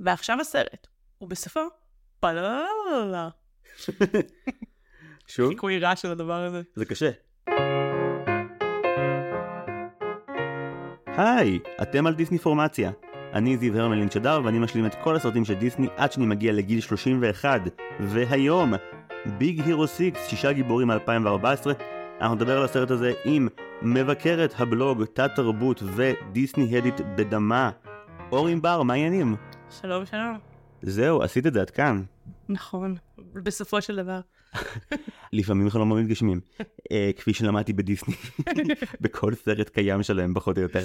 ועכשיו הסרט. ובסופו, פללה. שוב, חיקוי רע של הדבר הזה. זה קשה. היי, אתם על דיסני פורמציה. אני זיו הרמלין שדר ואני משלים את כל הסרטים של דיסני עד שאני מגיע לגיל 31. והיום, ביג הירו 6, שישה גיבורים מ-2014, אנחנו נדבר על הסרט הזה עם מבקרת הבלוג תת תרבות ודיסני הדית בדמה. אור ענבר, מה העניינים? שלום, שלום. זהו, עשית את זה עד כאן. נכון, בסופו של דבר. לפעמים חלומות מתגשמים, אה, כפי שלמדתי בדיסני, בכל סרט קיים שלהם פחות או יותר.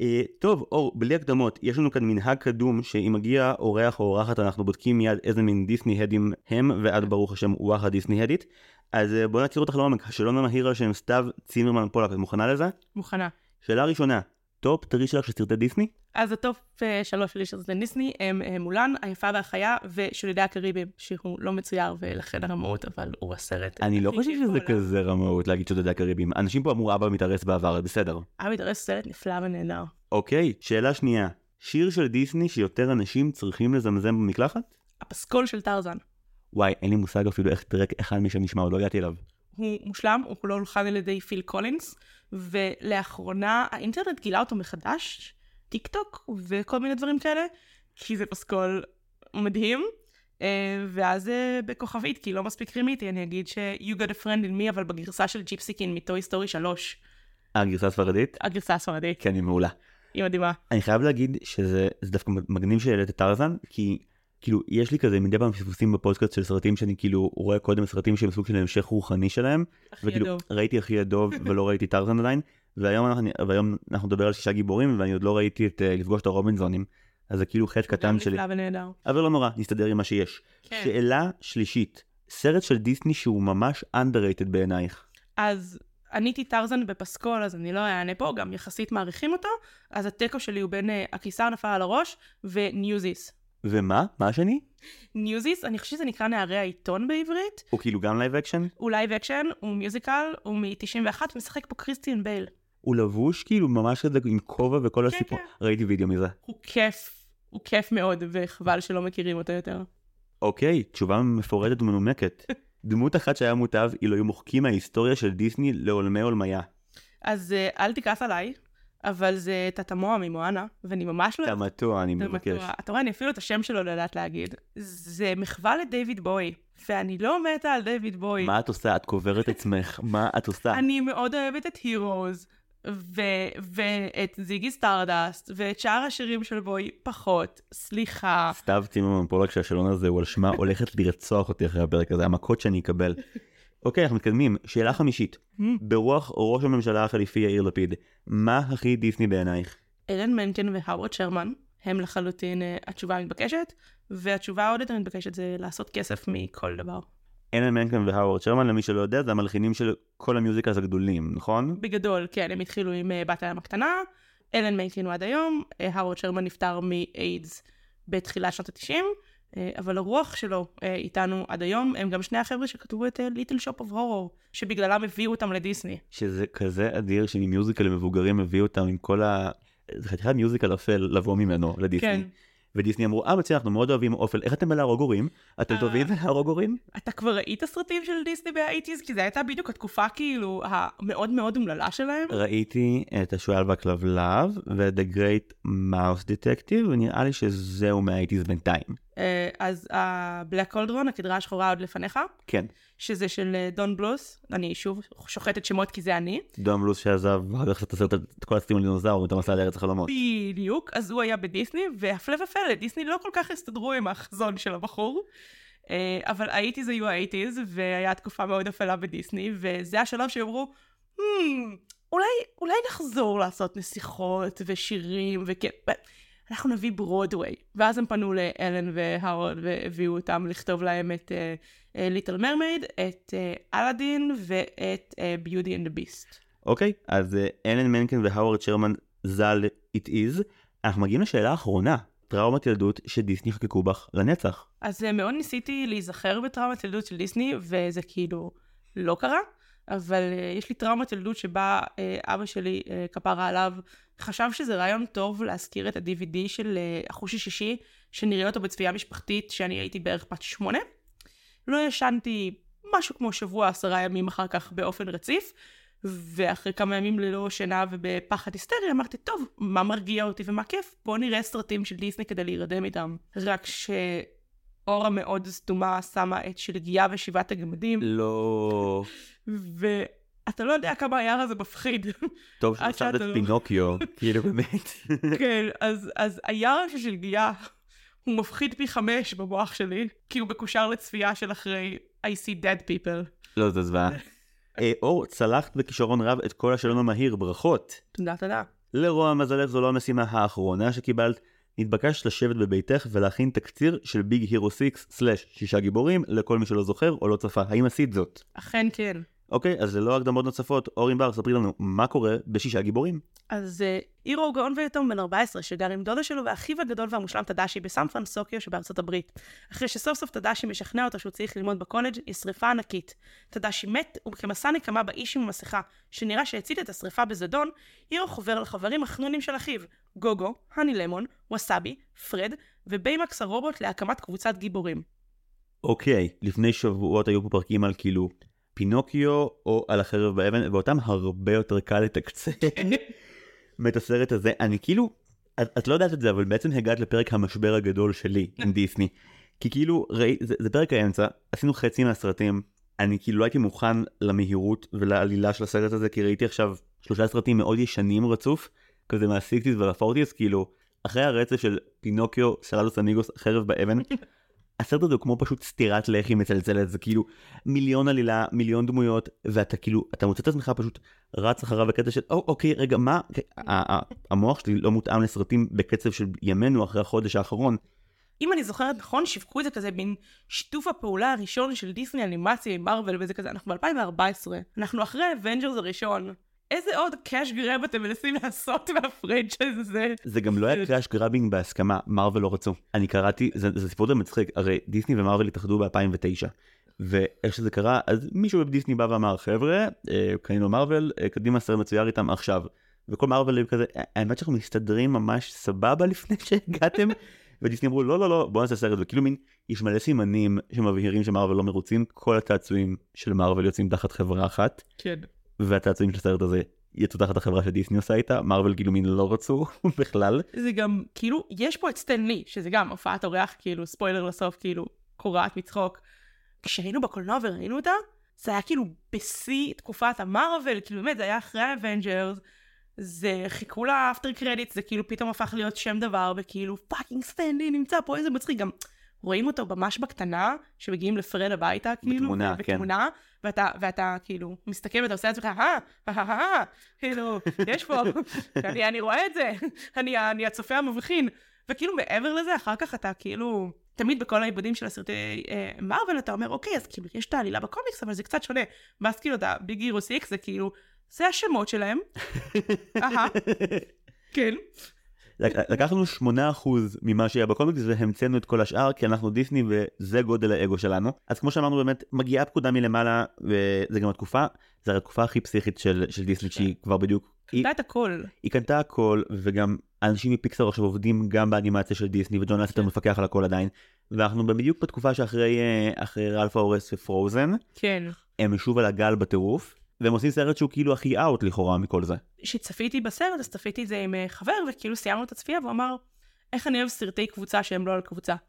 אה, טוב, אור, בלי הקדמות, יש לנו כאן מנהג קדום שאם מגיע אורח או אורחת אנחנו בודקים מיד איזה מין דיסני הדים הם, ואת ברוך השם וואחה דיסני הדית. אז אה, בוא נכיר אותך לעומק, השאלון המהיר על שם סתיו צימרמן פולק, את מוכנה לזה? מוכנה. שאלה ראשונה, top three שלך של סרטי דיסני? אז ה top אה, שלוש שלי של סרטי דיסני הם אה, מולן, היפה והחיה ושודדי הקאריביים, שהוא לא מצויר ולכן הרמאות, אבל הוא הסרט. אני לא חושב שזה. כזה רמאות להגיד שודדי הקאריביים. אנשים פה אמרו Avengers בעבר, בסדר. Avengers סרט נפלא ונהדר. אוקיי, שאלה שנייה, שיר של דיסני שיותר אנשים צריכים לזמזם במקלחת? הפסקול של טרזן. וואי, אין לי מושג אפילו איך track אחד משם נשמע, עוד לא הגעתי אליו. הוא מושלם, הוא כולו הולחן על ידי פיל קולינס, ולאחרונה האינטרנט גילה אותו מחדש, טיק טוק וכל מיני דברים כאלה, כי זה פסקול מדהים. אה, ואז אה, בכוכבית, כי לא מספיק רימיתי, אני אגיד ש-You got a friend in me, אבל בגרסה של Gipsy Kings מ Toy Story 3, אה, גרסה הספרדית? הגרסה הספרדית, כן, היא מעולה. היא מדהימה. אני חייב להגיד שזה זה דווקא מגניב שהעלית את טרזן, כי כאילו יש לי כזה מדי פעם פספוסים בפודקאסט של סרטים שאני כאילו רואה קודם סרטים שהם סוג של המשך רוחני שלהם, הכי וכאילו ידוב. ראיתי הכי הדוב ולא ראיתי טרזן עדיין, והיום אנחנו, והיום אנחנו נדבר על שישה גיבורים ואני עוד לא ראיתי את אה, לפגוש את הרובינזונים, אז זה כאילו חטא גם קטן שלי, נפלא ונהדר. אבל לא נורא, נסתדר עם מה שיש. כן. שאלה שלישית, סרט של דיסני שהוא ממש underrated בעינייך. אז עניתי טרזן בפסקול, אז אני לא אענה פה, גם יחסית מעריכים אותו, אז התיקו שלי הוא בין אה, הקיסר נפל על הראש וניוזיס. ומה? מה השני? Newsies, אני חושבת שזה נקרא נערי העיתון בעברית. הוא כאילו גם live action? הוא live action, הוא musical, הוא מ-91, משחק פה קריסטיאן בייל. הוא לבוש כאילו ממש כזה עם כובע וכל כן, הסיפור. כן. ראיתי וידאו מזה. הוא כיף, הוא כיף מאוד, וחבל שלא מכירים אותו יותר. אוקיי, תשובה מפורטת ומנומקת. דמות אחת שהיה מוטב אילו היו מוחקים מההיסטוריה של דיסני לעולמי עולמים. אז אה, אל תכעס עליי, אבל זה טמטואה ממואנה, ואני ממש לא... טמטואה, אני מבקש. אתה רואה, אני אפילו את השם שלו לא יודעת להגיד. זה מחווה לדייוויד בוי, ואני לא מתה על דייוויד בוי. מה את עושה? את קוברת עצמך. מה את עושה? אני מאוד אוהבת את Heroes, ו- ואת Ziggy Stardust, ואת שאר השירים של בוי פחות. סליחה. סתיו צימרמן פולק שהשאלון הזה הוא על שמה הולכת לרצוח אותי אחרי הפרק הזה, המכות שאני אקבל. אוקיי, אנחנו מתקדמים. שאלה חמישית. ברוח ראש הממשלה החליפי יאיר לפיד, מה הכי דיסני בעינייך? אלן מנקן והאוורד אשמן הם לחלוטין אה, התשובה המתבקשת, והתשובה העוד יותר מתבקשת זה לעשות כסף מכל דבר. אלן מנקן והאוורד אשמן, למי שלא יודע, זה המלחינים של כל ה musicals הגדולים, נכון? בגדול, כן, הם התחילו עם אה, בת הים הקטנה, אלן מנקן הוא עד היום, אה, האוורד אשמן נפטר מאיידס בתחילת שנות ה-90, אבל הרוח שלו אה, איתנו עד היום, הם גם שני החבר'ה שכתבו את Little Shop of Horrors, שבגללם הביאו אותם לדיסני. שזה כזה אדיר שמ musical למבוגרים הביאו אותם עם כל ה... זה חתיכת musical אפל לבוא ממנו לדיסני. כן. ודיסני אמרו, אה מצוין, אנחנו מאוד אוהבים אפל, איך אתם בלהרוג הורים? אתם אה. טובים בלהרוג הורים? אתה כבר ראית סרטים של דיסני ב eighties? כי זו הייתה בדיוק התקופה כאילו המאוד מאוד אומללה שלהם. ראיתי את השועל והכלבלב ואת The Great Mouse Detective, ונראה לי שזהו מה eighties בינתיים. אה, אז ה Black Cauldron, הקדרה השחורה עוד לפניך, כן, שזה של אה, דון בלוס, אני שוב שוחטת שמות כי זה אני. דום לוס שעזב, כך את הסרט, את כל הסרטים על דינוזאור, את המסע לארץ החלומות. בדיוק, אז הוא היה בדיסני, והפלא ופלא, דיסני לא כל כך הסתדרו עם החזון של הבחור. אה, אבל האייטיז היו האייטיז, והיה תקופה מאוד אפלה בדיסני, וזה השלב שאמרו, hmm, אולי, אולי נחזור לעשות נסיכות ושירים, וכן, אנחנו נביא ברודוויי. ואז הם פנו לאלן והאורד והביאו אותם לכתוב להם את Little Mermaid, את אלאדין ואת Beauty and the Beast. אוקיי, אז אה, אלן מנקן והאוורד אשמן ז"ל it is. אנחנו מגיעים לשאלה האחרונה, טראומת ילדות שדיסני חקקו בך לנצח. אז אה, מאוד ניסיתי להיזכר בטראומת ילדות של דיסני, וזה כאילו לא קרה. אבל אה, יש לי טראומת ילדות שבה אה, אבא שלי, אה, כפרה עליו, חשב שזה רעיון טוב להשכיר את ה-DVD של החוש השישי, שנראה אותו בצפייה משפחתית, שאני הייתי בערך בת שמונה. לא ישנתי משהו כמו שבוע, עשרה ימים אחר כך באופן רציף, ואחרי כמה ימים ללא שינה ובפחד היסטרי אמרתי, טוב, מה מרגיע אותי ומה כיף? בוא נראה סרטים של דיסני כדי להירדם איתם. רק שאורה מאוד סתומה שמה את שלגיה ושבעת הגמדים. לא... ואתה לא יודע כמה היער הזה מפחיד. טוב שעכשיו את פינוקיו, כאילו באמת. כן, אז, אז היער של שלגיה הוא מפחיד פי חמש במוח שלי, כי הוא מקושר לצפייה של אחרי I see dead people. לא, זה זוועה. אה, אור, צלחת בכישרון רב את כל השאלון המהיר, ברכות. תודה, תודה. לרוע מזלך זו לא המשימה האחרונה שקיבלת. נתבקשת לשבת בביתך ולהכין תקציר של ביג הירו 6/שישה גיבורים לכל מי שלא זוכר או לא צפה. האם עשית זאת? אכן כן. אוקיי, אז ללא הקדמות נוספות, אורן בר, ספרי לנו מה קורה בשישה גיבורים. אז הירו הוא גאון ויתום בן 14 שגר עם דודה שלו ואחיו הגדול והמושלם תדשי בסן פרנסוקיו שבארצות הברית. אחרי שסוף סוף תדשי משכנע אותו שהוא צריך ללמוד בקולג' יש שריפה ענקית. תדשי מת וכמסע נקמה באיש עם המסכה שנראה שהצית את השריפה בזדון, הירו חובר לחברים החנונים של אחיו גוגו, הני למון, ווסאבי, פרד וביימקס הרובוט להקמת קבוצת גיבורים. אוקיי, לפני שבועות היו פה פרקים על כאילו פינוקיו או על החרב באבן ואותם הרבה יותר קל לתקצר. את הסרט הזה, אני כאילו, את, את לא יודעת את זה, אבל בעצם הגעת לפרק המשבר הגדול שלי עם דיסני. כי כאילו, ראי, זה, זה פרק האמצע, עשינו חצי מהסרטים, אני כאילו לא הייתי מוכן למהירות ולעלילה של הסרט הזה, כי ראיתי עכשיו שלושה סרטים מאוד ישנים רצוף, כזה מהסיקטיז והפורטיז, כאילו, אחרי הרצף של פינוקיו, Saludos Amigos, חרב באבן, הסרט הזה הוא כמו פשוט סטירת לחי מצלצלת, זה כאילו מיליון עלילה, מיליון דמויות, ואתה כאילו, אתה מוצא את עצמך פשוט רץ אחריו בקטע של, או, אוקיי, רגע, מה, המוח שלי לא מותאם לסרטים בקצב של ימינו אחרי החודש האחרון. אם אני זוכרת נכון, שיווקו את זה כזה בין שיתוף הפעולה הראשון של דיסני אנימציה עם מרוויל וזה כזה, אנחנו ב-2014, אנחנו אחרי Avengers הראשון. איזה עוד cash grab אתם מנסים לעשות מה franchise הזה? זה גם לא היה cash grabbing בהסכמה, מרוויל לא רצו. אני קראתי, זה, זה סיפור די מצחיק, הרי דיסני ומרוויל התאחדו ב-2009. ואיך שזה קרה, אז מישהו בדיסני בא ואמר, חבר'ה, אה, קנינו מרוויל, אה, קדימה סרט מצויר איתם עכשיו. וכל מרוויל כזה, האמת שאנחנו מסתדרים ממש סבבה לפני שהגעתם. ודיסני אמרו, לא, לא, לא, בוא נעשה סרט, וכאילו מין, יש מלא סימנים שמבהירים שמרוויל לא מרוצים, כל הצעצועים של מרוויל יוצאים תחת חברה אחת. כן. והצעצועים של הסרט הזה יצאו תחת החברה שדיסני עושה איתה, מרוויל כאילו מין לא רצו בכלל. זה גם, כאילו, יש פה את סטן לי, שזה גם הופעת אורח, כאילו, ספוילר לסוף, כאילו, קורעת מצחוק. כשהיינו בקולנוע וראינו אותה, זה היה כאילו בשיא תקופת המרוויל, כאילו באמת, זה היה אחרי ה Avengers, זה חיכו ל after credit, זה כאילו פתאום הפך להיות שם דבר, וכאילו פאקינג סטנלי נמצא פה, איזה מצחיק, גם רואים אותו ממש בקטנה, שמגיעים לפרד הביתה, כאילו, בתמונה, כן. בתמונה, ואתה, ואתה כאילו מסתכל ואתה עושה את עצמך, אה, אה, אה, אה, כאילו, יש פה, אני, אני רואה את זה, אני, אני הצופה המבחין, וכאילו מעבר לזה, אחר כך אתה כאילו, תמיד בכל העיבודים של הסרטי אה, מרוויל, אתה אומר, אוקיי, אז כאילו, יש את העלילה בקומיקס, אבל זה קצת שונה. ואז כאילו, אתה Big Hero Six, זה כאילו, זה השמות שלהם. אהה, כן. לקחנו 8% ממה שהיה בקומיקס והמצאנו את כל השאר כי אנחנו דיסני וזה גודל האגו שלנו אז כמו שאמרנו באמת מגיעה פקודה מלמעלה וזה גם התקופה זה התקופה הכי פסיכית של, של דיסני שהיא כבר בדיוק. קנתה את הכל. היא קנתה הכל וגם אנשים מפיקסר עכשיו עובדים גם באנימציה של דיסני וג'ון אסטר מפקח על הכל עדיין ואנחנו בדיוק בתקופה שאחרי אחרי רלפה אורס ופרוזן. כן. הם שוב על הגל בטירוף והם עושים סרט שהוא כאילו הכי אאוט לכאורה מכל זה. כשצפיתי בסרט אז צפיתי את זה עם חבר וכאילו סיימנו את הצפייה והוא אמר איך אני אוהב סרטי קבוצה שהם לא על קבוצה.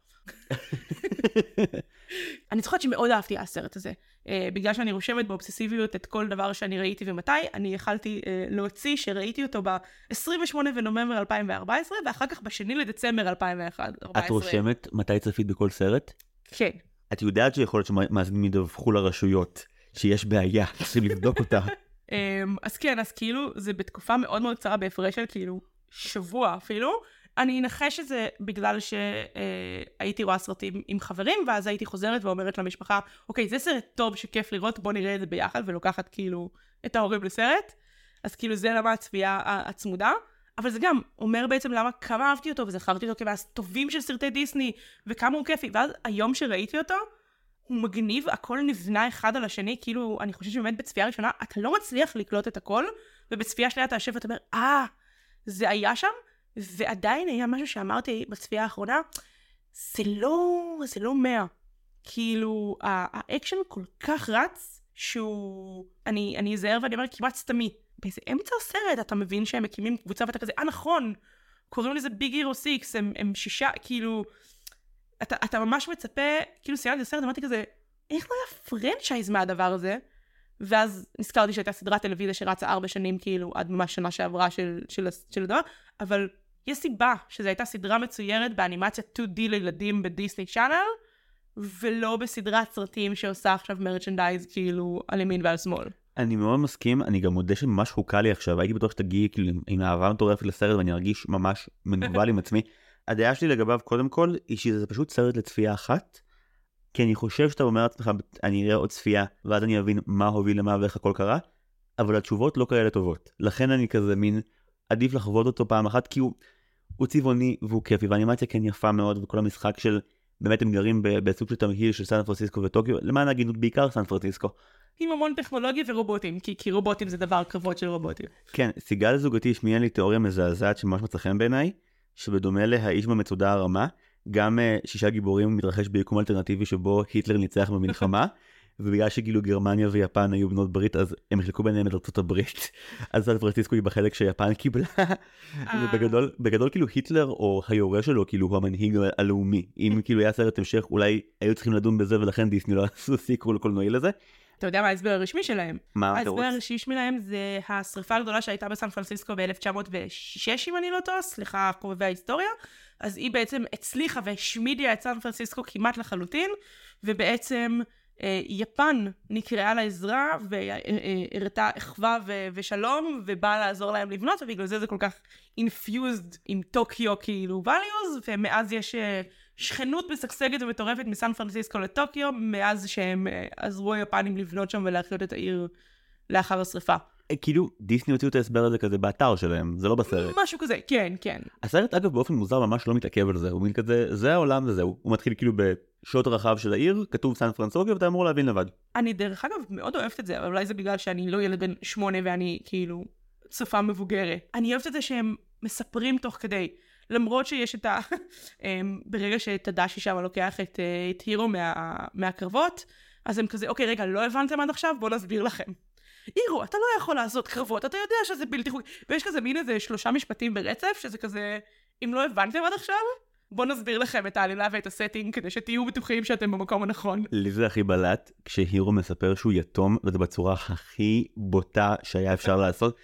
אני זוכרת שמאוד אהבתי הסרט הזה. Uh, בגלל שאני רושמת באובססיביות את כל דבר שאני ראיתי ומתי, אני יכלתי uh, להוציא שראיתי אותו ב-28 בנובמבר 2014, ואחר כך ב-2 לדצמבר 2014. את רושמת מתי צפית בכל סרט? כן. את יודעת שיכול להיות שמאזינים ידווחו לרשויות שיש בעיה, צריכים לבדוק אותה. um, אז כן, אז כאילו, זה בתקופה מאוד מאוד קצרה, בהפרש של כאילו שבוע אפילו. אני אנחש שזה בגלל שהייתי רואה סרטים עם חברים, ואז הייתי חוזרת ואומרת למשפחה, אוקיי, זה סרט טוב שכיף לראות, בוא נראה את זה ביחד, ולוקחת כאילו את ההורים לסרט. אז כאילו זה למה הצפייה הצמודה. אבל זה גם אומר בעצם למה כמה אהבתי אותו, וזכרתי אותו כמהטובים של סרטי דיסני, וכמה הוא כיפי. ואז היום שראיתי אותו, הוא מגניב, הכל נבנה אחד על השני, כאילו, אני חושבת שבאמת בצפייה ראשונה, אתה לא מצליח לקלוט את הכל, ובצפייה שנייה אתה יושב ואתה אומר, אה, זה היה שם? ועדיין היה משהו שאמרתי בצפייה האחרונה, זה לא, זה לא מאה. כאילו, האקשן כל כך רץ, שהוא, אני, אני אזהר ואני אומר כמעט סתמי. באיזה אמצע הסרט אתה מבין שהם מקימים קבוצה ואתה כזה, אה נכון, קוראים לזה Big Hero Six, הם שישה, כאילו, אתה, אתה ממש מצפה, כאילו סיימתי את הסרט, אמרתי כזה, איך לא היה franchise מהדבר הזה? ואז נזכרתי שהייתה סדרת טלוויזיה שרצה ארבע שנים, כאילו, עד ממש שנה שעברה של, של, של הדבר, אבל יש סיבה שזו הייתה סדרה מצוירת באנימציה 2D לילדים בדיסני צ'אנל, ולא בסדרת סרטים שעושה עכשיו מרצ'נדייז כאילו על ימין ועל שמאל. אני מאוד מסכים, אני גם מודה שממש חוקה לי עכשיו, הייתי בטוח שתגיעי כאילו עם אהבה מטורפת לסרט ואני ארגיש ממש מנוול עם עצמי. הדעה שלי לגביו קודם כל היא שזה פשוט סרט לצפייה אחת. כי אני חושב שאתה אומר לעצמך אני אראה עוד צפייה ואז אני אבין מה הוביל למה ואיך הכל קרה. אבל התשובות לא כאלה טובות לכן אני כזה מין עדיף לחוות אותו פעם אחת כי הוא, הוא צבעוני והוא כיפי והאנימציה כן יפה מאוד וכל המשחק של באמת הם גרים בסוג של תמהיל של סן פרנסיסקו וטוקיו למען ההגינות בעיקר סן פרנסיסקו. עם המון טכנולוגיה ורובוטים כי, כי רובוטים זה דבר קרבות של רובוטים. כן סיגל זוגתי השמיעה לי תיאוריה מזעזעת שממש מצא חן בעיניי שבדומה להאיש במצודה הרמה, גם uh, שישה גיבורים מתרחש ביקום אלטרנטיבי שבו היטלר ניצח במלחמה, ובגלל שגילו גרמניה ויפן היו בנות ברית אז הם חילקו ביניהם את ארצות הברית. אז סן פרנסיסקו היא בחלק שיפן קיבלה. אה. ובגדול בגדול כאילו היטלר או היורה שלו כאילו הוא המנהיג הלאומי. אם כאילו היה סרט המשך אולי היו צריכים לדון בזה ולכן דיסני לא עשו sequel קולנועי לזה. אתה יודע מה ההסבר הרשמי שלהם? מה התירוץ? ההסבר הרשמי שלהם זה השרפה הגדולה שהייתה בסן פרנסיסקו ב-1906, אם אני לא טועה, סליחה, חובבי ההיסטוריה. אז היא בעצם הצליחה והשמידה את סן פרנסיסקו כמעט לחלוטין, ובעצם אה, יפן נקראה לעזרה והראתה אחווה ו- ושלום, ובאה לעזור להם לבנות, ובגלל זה זה כל כך אינפיוזד עם טוקיו כאילו values, ומאז יש... אה, שכנות משגשגת ומטורפת מסן פרנסיסקו לטוקיו, מאז שהם uh, עזרו היפנים לבנות שם ולהחיות את העיר לאחר השרפה. אה, כאילו דיסני הוציאו את ההסבר הזה כזה באתר שלהם, זה לא בסרט. משהו כזה, כן, כן. הסרט אגב באופן מוזר ממש לא מתעכב על זה, הוא מין כזה, זה העולם וזהו. הוא מתחיל כאילו בשוט הרחב של העיר, כתוב סן פרנסיסקו ואתה אמור להבין לבד. אני דרך אגב מאוד אוהבת את זה, אבל אולי זה בגלל שאני לא ילד בן שמונה ואני כאילו צופה מבוגרת. אני אוהבת את זה שהם מספרים תוך כדי. למרות שיש את ה... אמ, ברגע שתדשי שם לוקח את, אה, את הירו מה, מהקרבות, אז הם כזה, אוקיי, רגע, לא הבנתם עד עכשיו? בואו נסביר לכם. הירו, אתה לא יכול לעשות קרבות, אתה יודע שזה בלתי חוקי. ויש כזה מין איזה שלושה משפטים ברצף, שזה כזה, אם לא הבנתם עד עכשיו, בואו נסביר לכם את העלילה ואת הסטינג, כדי שתהיו בטוחים שאתם במקום הנכון. לי זה הכי בלט, כשהירו מספר שהוא יתום, וזה בצורה הכי בוטה שהיה אפשר לעשות.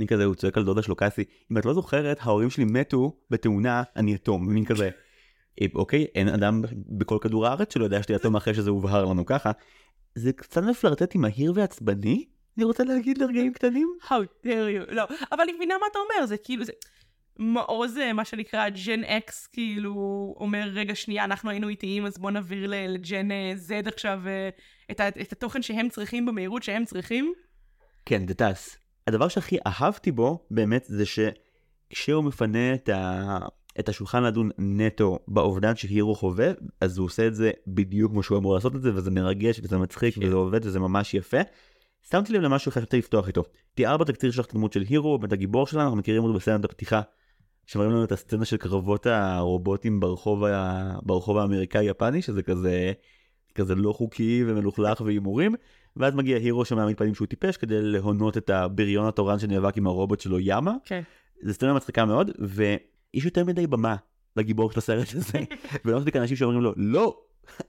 מין כזה, הוא צועק על דודה שלו קאסי, אם את לא זוכרת, ההורים שלי מתו בתאונה, אני יתום, מין כזה. אה, אוקיי, אין אדם בכל כדור הארץ שלא יודע שאתה יתום אחרי שזה הובהר לנו ככה. זה קצת מפלרטט עם מהיר ועצבני, אני רוצה להגיד לרגעים קטנים. How dare you, לא, אבל אני מבינה מה אתה אומר, זה כאילו, זה... מעוז מה שנקרא ג'ן אקס כאילו אומר רגע שנייה אנחנו היינו איטיים אז בוא נעביר לג'ן זד עכשיו אה, את, את התוכן שהם צריכים במהירות שהם צריכים. כן זה טס. הדבר שהכי אהבתי בו באמת זה שכשהוא מפנה את, ה... את השולחן לדון נטו באובדן שהירו חווה אז הוא עושה את זה בדיוק כמו שהוא אמור לעשות את זה וזה מרגש וזה מצחיק כן. וזה עובד וזה ממש יפה. שמתי לב למשהו אחר שרציתי לפתוח איתו. תיאר בתקציר שלך את הדמות של הירו ואת הגיבור שלנו אנחנו מכירים אותו בסצנת הפתיחה. שמראים לנו את הסצנה של קרבות הרובוטים ברחוב, ה... ברחוב האמריקאי יפני שזה כזה כזה לא חוקי ומלוכלך והימורים ואז מגיע הירו שמעמיד פנים שהוא טיפש כדי להונות את הבריון התורן שנאבק עם הרובוט שלו ימה. כן. זה סצנה מצחיקה מאוד ויש יותר מדי במה לגיבור של הסרט הזה ולא מספיק אנשים שאומרים לו לא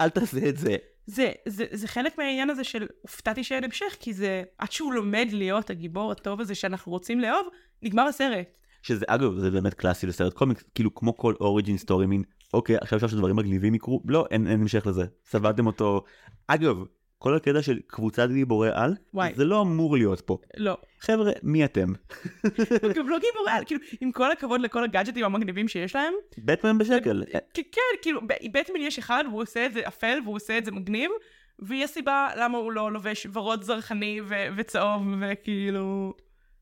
אל תעשה את זה. זה, זה, זה חלק מהעניין הזה של הופתעתי שאין המשך, כי זה עד שהוא לומד להיות הגיבור הטוב הזה שאנחנו רוצים לאהוב, נגמר הסרט. שזה אגב זה באמת קלאסי לסרט קומיקס כאילו כמו כל אוריג'ין סטורי מין אוקיי עכשיו אפשר שדברים מגניבים יקרו לא אין, אין המשך לזה סבלתם אותו אגב כל הקטע של קבוצת גיבורי על, וואי. זה לא אמור להיות פה. לא. חבר'ה, מי אתם? גם לא גיבורי על, כאילו, עם כל הכבוד לכל הגאדג'טים המגניבים שיש להם. בטמן בשקל. כן, כאילו, בטמן יש אחד, והוא עושה את זה אפל, והוא עושה את זה מגניב, ויש סיבה למה הוא לא לובש ורוד זרחני וצהוב, וכאילו...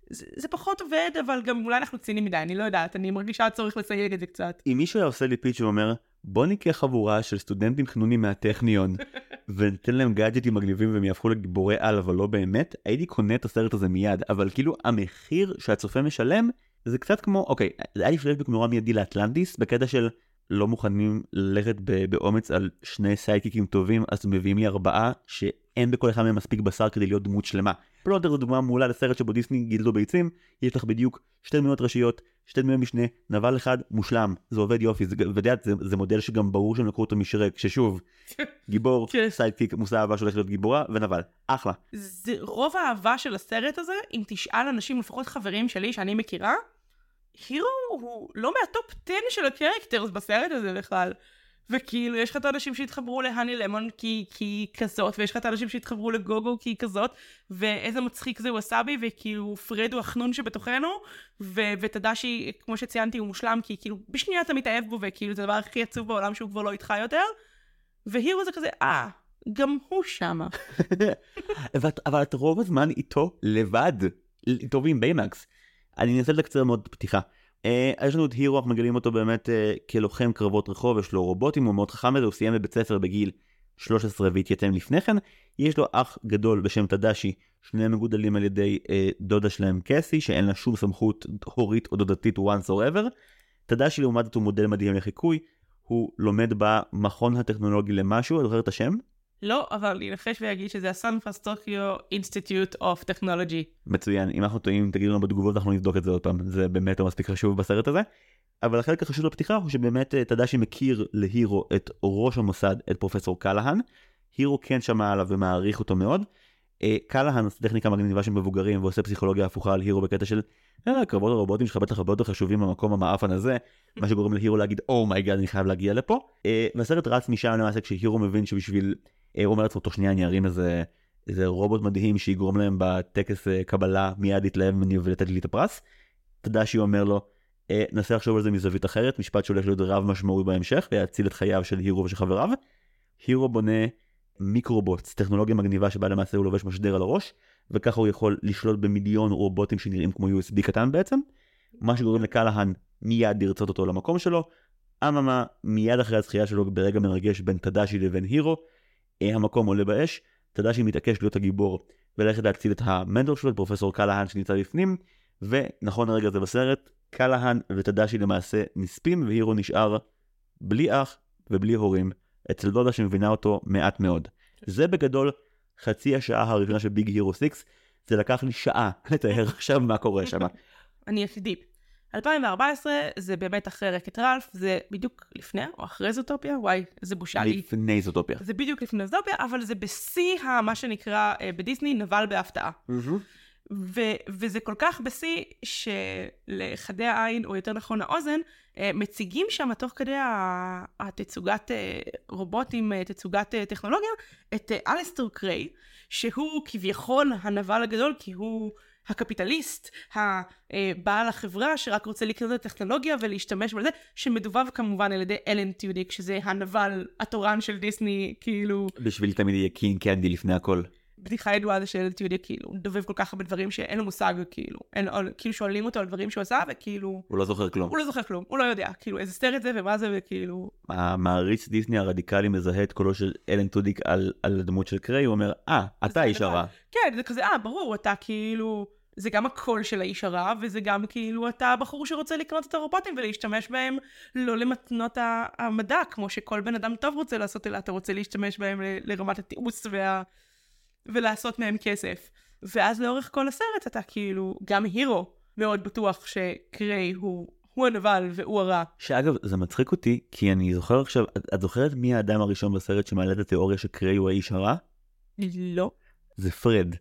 זה, זה פחות עובד, אבל גם אולי אנחנו ציניים מדי, אני לא יודעת, אני מרגישה צורך לסייג את זה קצת. אם מישהו היה עושה לי פיץ' ואומר, בוא ניקח חבורה של סטודנטים חנונים מהטכניון, וניתן להם גאדג'טים מגניבים והם יהפכו לגיבורי על, אבל לא באמת, הייתי קונה את הסרט הזה מיד, אבל כאילו המחיר שהצופה משלם זה קצת כמו, אוקיי, זה היה לי פלשבק נורא מיידי לאטלנטיס, בקטע של לא מוכנים ללכת באומץ על שני sidekickים טובים, אז מביאים לי ארבעה שאין בכל אחד מהם מספיק בשר כדי להיות דמות שלמה. פלונטר זו דוגמה מעולה לסרט שבו דיסני גידלו ביצים, יש לך בדיוק שתי דמויות ראשיות, שתי דמויות משנה, נבל אחד, מושלם, זה עובד יופי, זה, ודעת, זה, זה מודל שגם ברור שהם לקחו אותו משרק, ששוב, גיבור, כן. sidekick, מושא אהבה שהולך להיות גיבורה, ונבל, אחלה. זה רוב האהבה של הסרט הזה, אם תשאל אנשים, לפחות חברים שלי שאני מכירה, הירו הוא לא מה top 10 של ה characters בסרט הזה בכלל. וכאילו, יש לך את האנשים שהתחברו להני למון כי היא כזאת, ויש לך את האנשים שהתחברו לגוגו כי היא כזאת, ואיזה מצחיק זה ווסאבי, וכאילו, פרד הוא החנון שבתוכנו, ו- ותדשי, כמו שציינתי, הוא מושלם, כי כאילו, בשנייה אתה מתאהב בו, וכאילו, זה הדבר הכי עצוב בעולם שהוא כבר לא איתך יותר, והירו זה כזה, אה, גם הוא שמה. אבל את רוב הזמן איתו לבד, איתו ועם ביימקס. אני אנסה לקצר מאוד פתיחה. Uh, יש לנו את הירו, אנחנו מגלים אותו באמת uh, כלוחם קרבות רחוב, יש לו רובוטים, הוא מאוד חכם בזה, הוא סיים בבית ספר בגיל 13 והתייתם לפני כן. יש לו אח גדול בשם תדשי, שניהם מגודלים על ידי uh, דודה שלהם קסי, שאין לה שום סמכות הורית או דודתית once or ever. תדשי לעומת זאת הוא מודל מדהים לחיקוי, הוא לומד במכון הטכנולוגי למשהו, אתה זוכר את השם? לא, אבל אני אנחש ואגיד שזה ה San Fransokyo Institute of Technology. מצוין, אם אנחנו טועים תגידו לנו בתגובות אנחנו נבדוק את זה עוד פעם, זה באמת לא מספיק חשוב בסרט הזה. אבל החלק החשוב לפתיחה הוא שבאמת אה, תדשי מכיר להירו את ראש המוסד, את פרופסור קלהן. הירו כן שמע עליו ומעריך אותו מאוד. אה, קלהן עושה טכניקה מגניבה של מבוגרים ועושה פסיכולוגיה הפוכה על הירו בקטע של אה, קרבות הרובוטים שלך בטח הרבה יותר חשובים במקום המאפן הזה, מה שגורם להירו להגיד oh my god oh אני חייב להגיע לפה. והסרט רץ משם למעשה כשהירו מבין שבשביל אומר לעצמו שנייה אני ארים איזה, איזה רובוט מדהים שיגרום להם בטקס אה, קבלה מיד להתלהב ממני ולתת לי את הפרס. תדשי אומר לו אה, נסה לחשוב על זה מזווית אחרת משפט שהולך להיות רב משמעותי בהמשך ויציל את חייו של הירו ושל חבריו. הירו בונה מיקרובוטס טכנולוגיה מגניבה שבה למעשה הוא לובש משדר על הראש וככה הוא יכול לשלוט במיליון רובוטים שנראים כמו USB קטן בעצם. מה שגורם לקלהן מיד לרצות אותו למקום שלו. אממה מיד אחרי הזכייה שלו ברגע מרגש בין תדשי לבין הירו המקום עולה באש, תדשי מתעקש להיות הגיבור וללכת להציל את המנטור שלו, את פרופסור קלהן שנמצא בפנים, ונכון לרגע זה בסרט, קלהן ותדשי למעשה נספים והירו נשאר בלי אח ובלי הורים, אצל דודה שמבינה אותו מעט מאוד. זה בגדול חצי השעה הראשונה של ביג הירו 6, זה לקח לי שעה לתאר עכשיו מה קורה שם. אני יחידי. 2014 זה באמת אחרי רקט רלף, זה בדיוק לפני או אחרי זוטופיה? וואי, איזה בושה לי. לפני זוטופיה. זה בדיוק לפני זוטופיה, אבל זה בשיא מה שנקרא uh, בדיסני נבל בהפתעה. Mm-hmm. ו- וזה כל כך בשיא שלחדי העין, או יותר נכון האוזן, uh, מציגים שם תוך כדי התצוגת uh, רובוטים, תצוגת טכנולוגיה, את אליסטר קריי, שהוא כביכול הנבל הגדול, כי הוא... הקפיטליסט, הבעל החברה שרק רוצה לקנות את הטכנולוגיה ולהשתמש בזה, שמדובב כמובן על ידי אלן טיודיק, שזה הנבל התורן של דיסני, כאילו... בשבילי תמיד יהיה King Candy לפני הכל. בדיחה ידועה זה של טיודיק, כאילו, דובב כל כך הרבה דברים שאין לו מושג, כאילו, אין, כאילו שואלים אותו על דברים שהוא עשה, וכאילו... הוא לא זוכר כלום. הוא לא זוכר כלום, הוא לא יודע, כאילו, איזה סרט זה ומה זה, וכאילו... המעריץ דיסני הרדיקלי מזהה את קולו של אלן טודיק על, על הדמות של קריי, הוא אומר, אה, אתה איש הרע. כן, זה כזה, אה, ברור, אתה כאילו... זה גם הקול של האיש הרע, וזה גם כאילו אתה הבחור שרוצה לקנות את הרובוטים ולהשתמש בהם לא למתנות המדע, כמו שכל בן אדם טוב רוצה לעשות, אלא אתה רוצה להשתמש בהם לרמת התיעוש וה... ולעשות מהם כסף. ואז לאורך כל הסרט אתה כאילו, גם הירו מאוד בטוח שקריי הוא, הוא הנבל והוא הרע. שאגב, זה מצחיק אותי, כי אני זוכר עכשיו, את, את זוכרת מי האדם הראשון בסרט שמעלה את התיאוריה שקריי הוא האיש הרע? לא. זה פרד.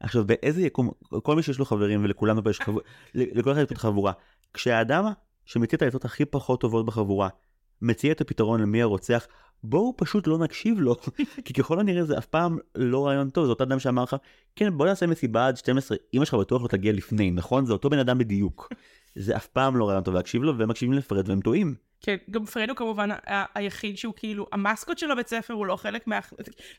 עכשיו באיזה יקום, כל מי שיש לו חברים ולכולנו פה יש חבורה, לכל אחד יש פה חבורה, כשהאדם שמציע את העצות הכי פחות טובות בחבורה, מציע את הפתרון למי הרוצח, בואו פשוט לא נקשיב לו, כי ככל הנראה זה אף פעם לא רעיון טוב, זה אותו אדם שאמר לך, כן בוא נעשה מסיבה עד 12, אמא שלך בטוח לא תגיע לפני, נכון? זה אותו בן אדם בדיוק. זה אף פעם לא רעיון טוב להקשיב לו, והם מקשיבים לפרד והם טועים. כן, גם פרד הוא כמובן היחיד שהוא כאילו, המסקוט של הבית ספר הוא לא חלק מה...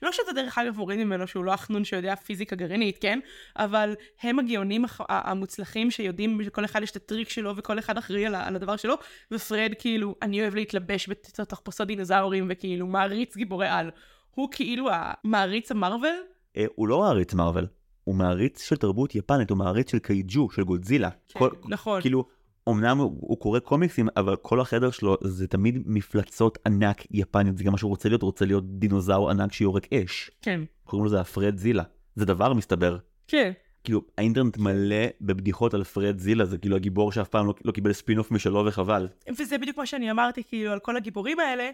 לא שזה דרך אגב מוריד ממנו שהוא לא החנון שיודע פיזיקה גרעינית, כן? אבל הם הגאונים המוצלחים שיודעים שלכל אחד יש את הטריק שלו וכל אחד אחראי על, על הדבר שלו, ופרד כאילו, אני אוהב להתלבש בתחפושות דינוזאורים וכאילו מעריץ גיבורי על. הוא כאילו המעריץ המארוול? אה, הוא לא מעריץ מארוול, הוא מעריץ של תרבות יפנית, הוא מעריץ של קייג'ו, של גודזילה. כן, כל- נכון. כאילו, אמנם הוא, הוא קורא קומיקסים, אבל כל החדר שלו זה תמיד מפלצות ענק יפניות, זה גם מה שהוא רוצה להיות, הוא רוצה להיות דינוזאור ענק שיורק אש. כן. קוראים לזה הפרד זילה. זה דבר מסתבר. כן. כאילו, האינטרנט מלא בבדיחות על פרד זילה, זה כאילו הגיבור שאף פעם לא, לא קיבל ספין-אוף משלו וחבל. וזה בדיוק מה שאני אמרתי, כאילו, על כל הגיבורים האלה,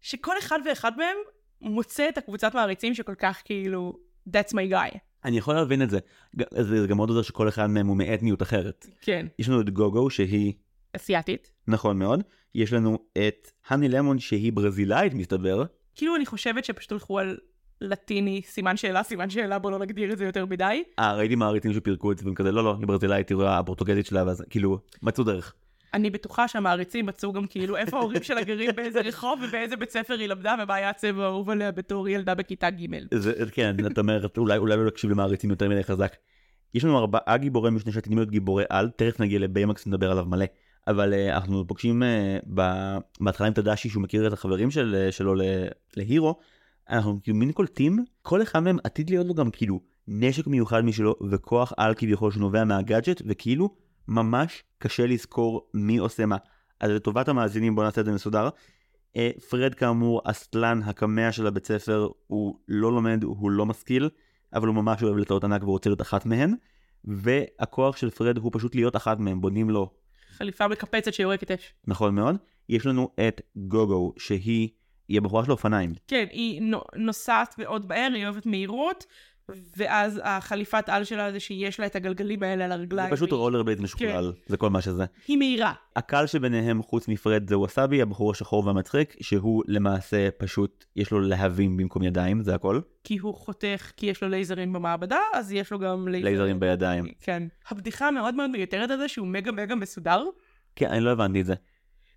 שכל אחד ואחד מהם מוצא את הקבוצת מעריצים שכל כך כאילו, that's my guy. אני יכול להבין את זה. זה גם מאוד עוזר שכל אחד מהם הוא מאתניות אחרת. כן. יש לנו את גוגו שהיא, אסיאתית. נכון מאוד, יש לנו את האני למון שהיא ברזילאית מסתבר, כאילו, אני חושבת שפשוט הלכו על לטיני, סימן שאלה, סימן שאלה, בוא לא נגדיר את זה יותר מדי. אה, ראיתי מעריצים שפירקו את זה והם כזה, לא, לא, היא ברזילאית, היא רואה הפורטוגזית שלה, ואז כאילו, מצאו דרך. אני בטוחה שהמעריצים מצאו גם כאילו איפה ההורים שלה גרים באיזה רחוב ובאיזה בית ספר היא למדה ומה היה הצבע האהוב עליה בתור ילדה בכיתה ג'. זה, כן, את אומרת, אולי, אולי לא להקשיב למעריצים יותר מדי חזק. יש לנו ארבעה גיבורי משנה שעתידים להיות גיבורי על, תכף נגיע לביימקס נדבר עליו מלא. אבל uh, אנחנו פוגשים uh, ב- בהתחלה עם תדשי שהוא מכיר את החברים של, uh, שלו ל- להירו, אנחנו כאילו מין קולטים, כל אחד מהם עתיד להיות לו גם כאילו נשק מיוחד משלו וכוח על כביכול שנובע מהגאדג'ט וכאילו ממש קשה לזכור מי עושה מה. אז לטובת המאזינים בואו נעשה את זה מסודר. אה, פרד כאמור הסטלן הקמע של הבית ספר הוא לא לומד הוא לא משכיל אבל הוא ממש אוהב לטעות ענק ורוצה להיות אחת מהן והכוח של פרד הוא פשוט להיות אחת מהן בונים לו חליפה מקפצת שיורקת אש. נכון מאוד יש לנו את גוגו שהיא היא הבחורה של האופניים כן, היא נו- נוסעת מאוד מהר, היא אוהבת מהירות, ואז החליפת על שלה זה שיש לה את הגלגלים האלה על זה הרגליים. פשוט והיא- רולר בלייד משוכלל זה כל מה שזה היא מהירה. הקל שביניהם חוץ מפרד זה ווסאבי הבחור השחור והמצחיק שהוא למעשה פשוט יש לו להבים במקום ידיים זה הכל כי הוא חותך, כי יש לו לייזרים במעבדה, אז יש לו גם לייזרים. לייזרים בידיים כן. הבדיחה המאוד מאוד מיותרת על זה שהוא מגה מגה מסודר. כן אני לא הבנתי את זה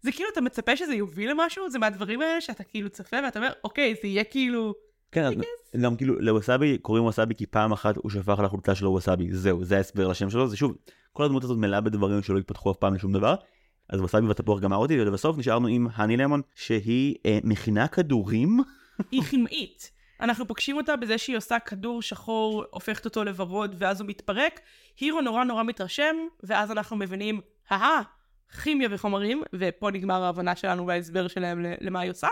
זה כאילו אתה מצפה שזה יוביל למשהו, זה מהדברים האלה שאתה כאילו צופה ואתה אומר, אוקיי, זה יהיה כאילו... כן, אז גם כאילו לווסאבי קוראים ווסאבי כי פעם אחת הוא שפך על החולצה שלו ווסאבי, זהו, זה ההסבר לשם שלו, זה שוב, כל הדמות הזאת מלאה בדברים שלא התפתחו אף פעם לשום דבר, אז ווסאבי והתפוח גמר אותי, ולבסוף נשארנו עם האני למון, שהיא אה, מכינה כדורים, היא כימאית. אנחנו פוגשים אותה בזה שהיא עושה כדור שחור, הופכת אותו לוורוד, ואז הוא מתפרק. הירו נורא נורא מתרשם, ואז אנחנו מבינים, אהה, כימיה וחומרים, ופה נגמר ההבנה שלנו וההסבר שלהם למה היא עושה.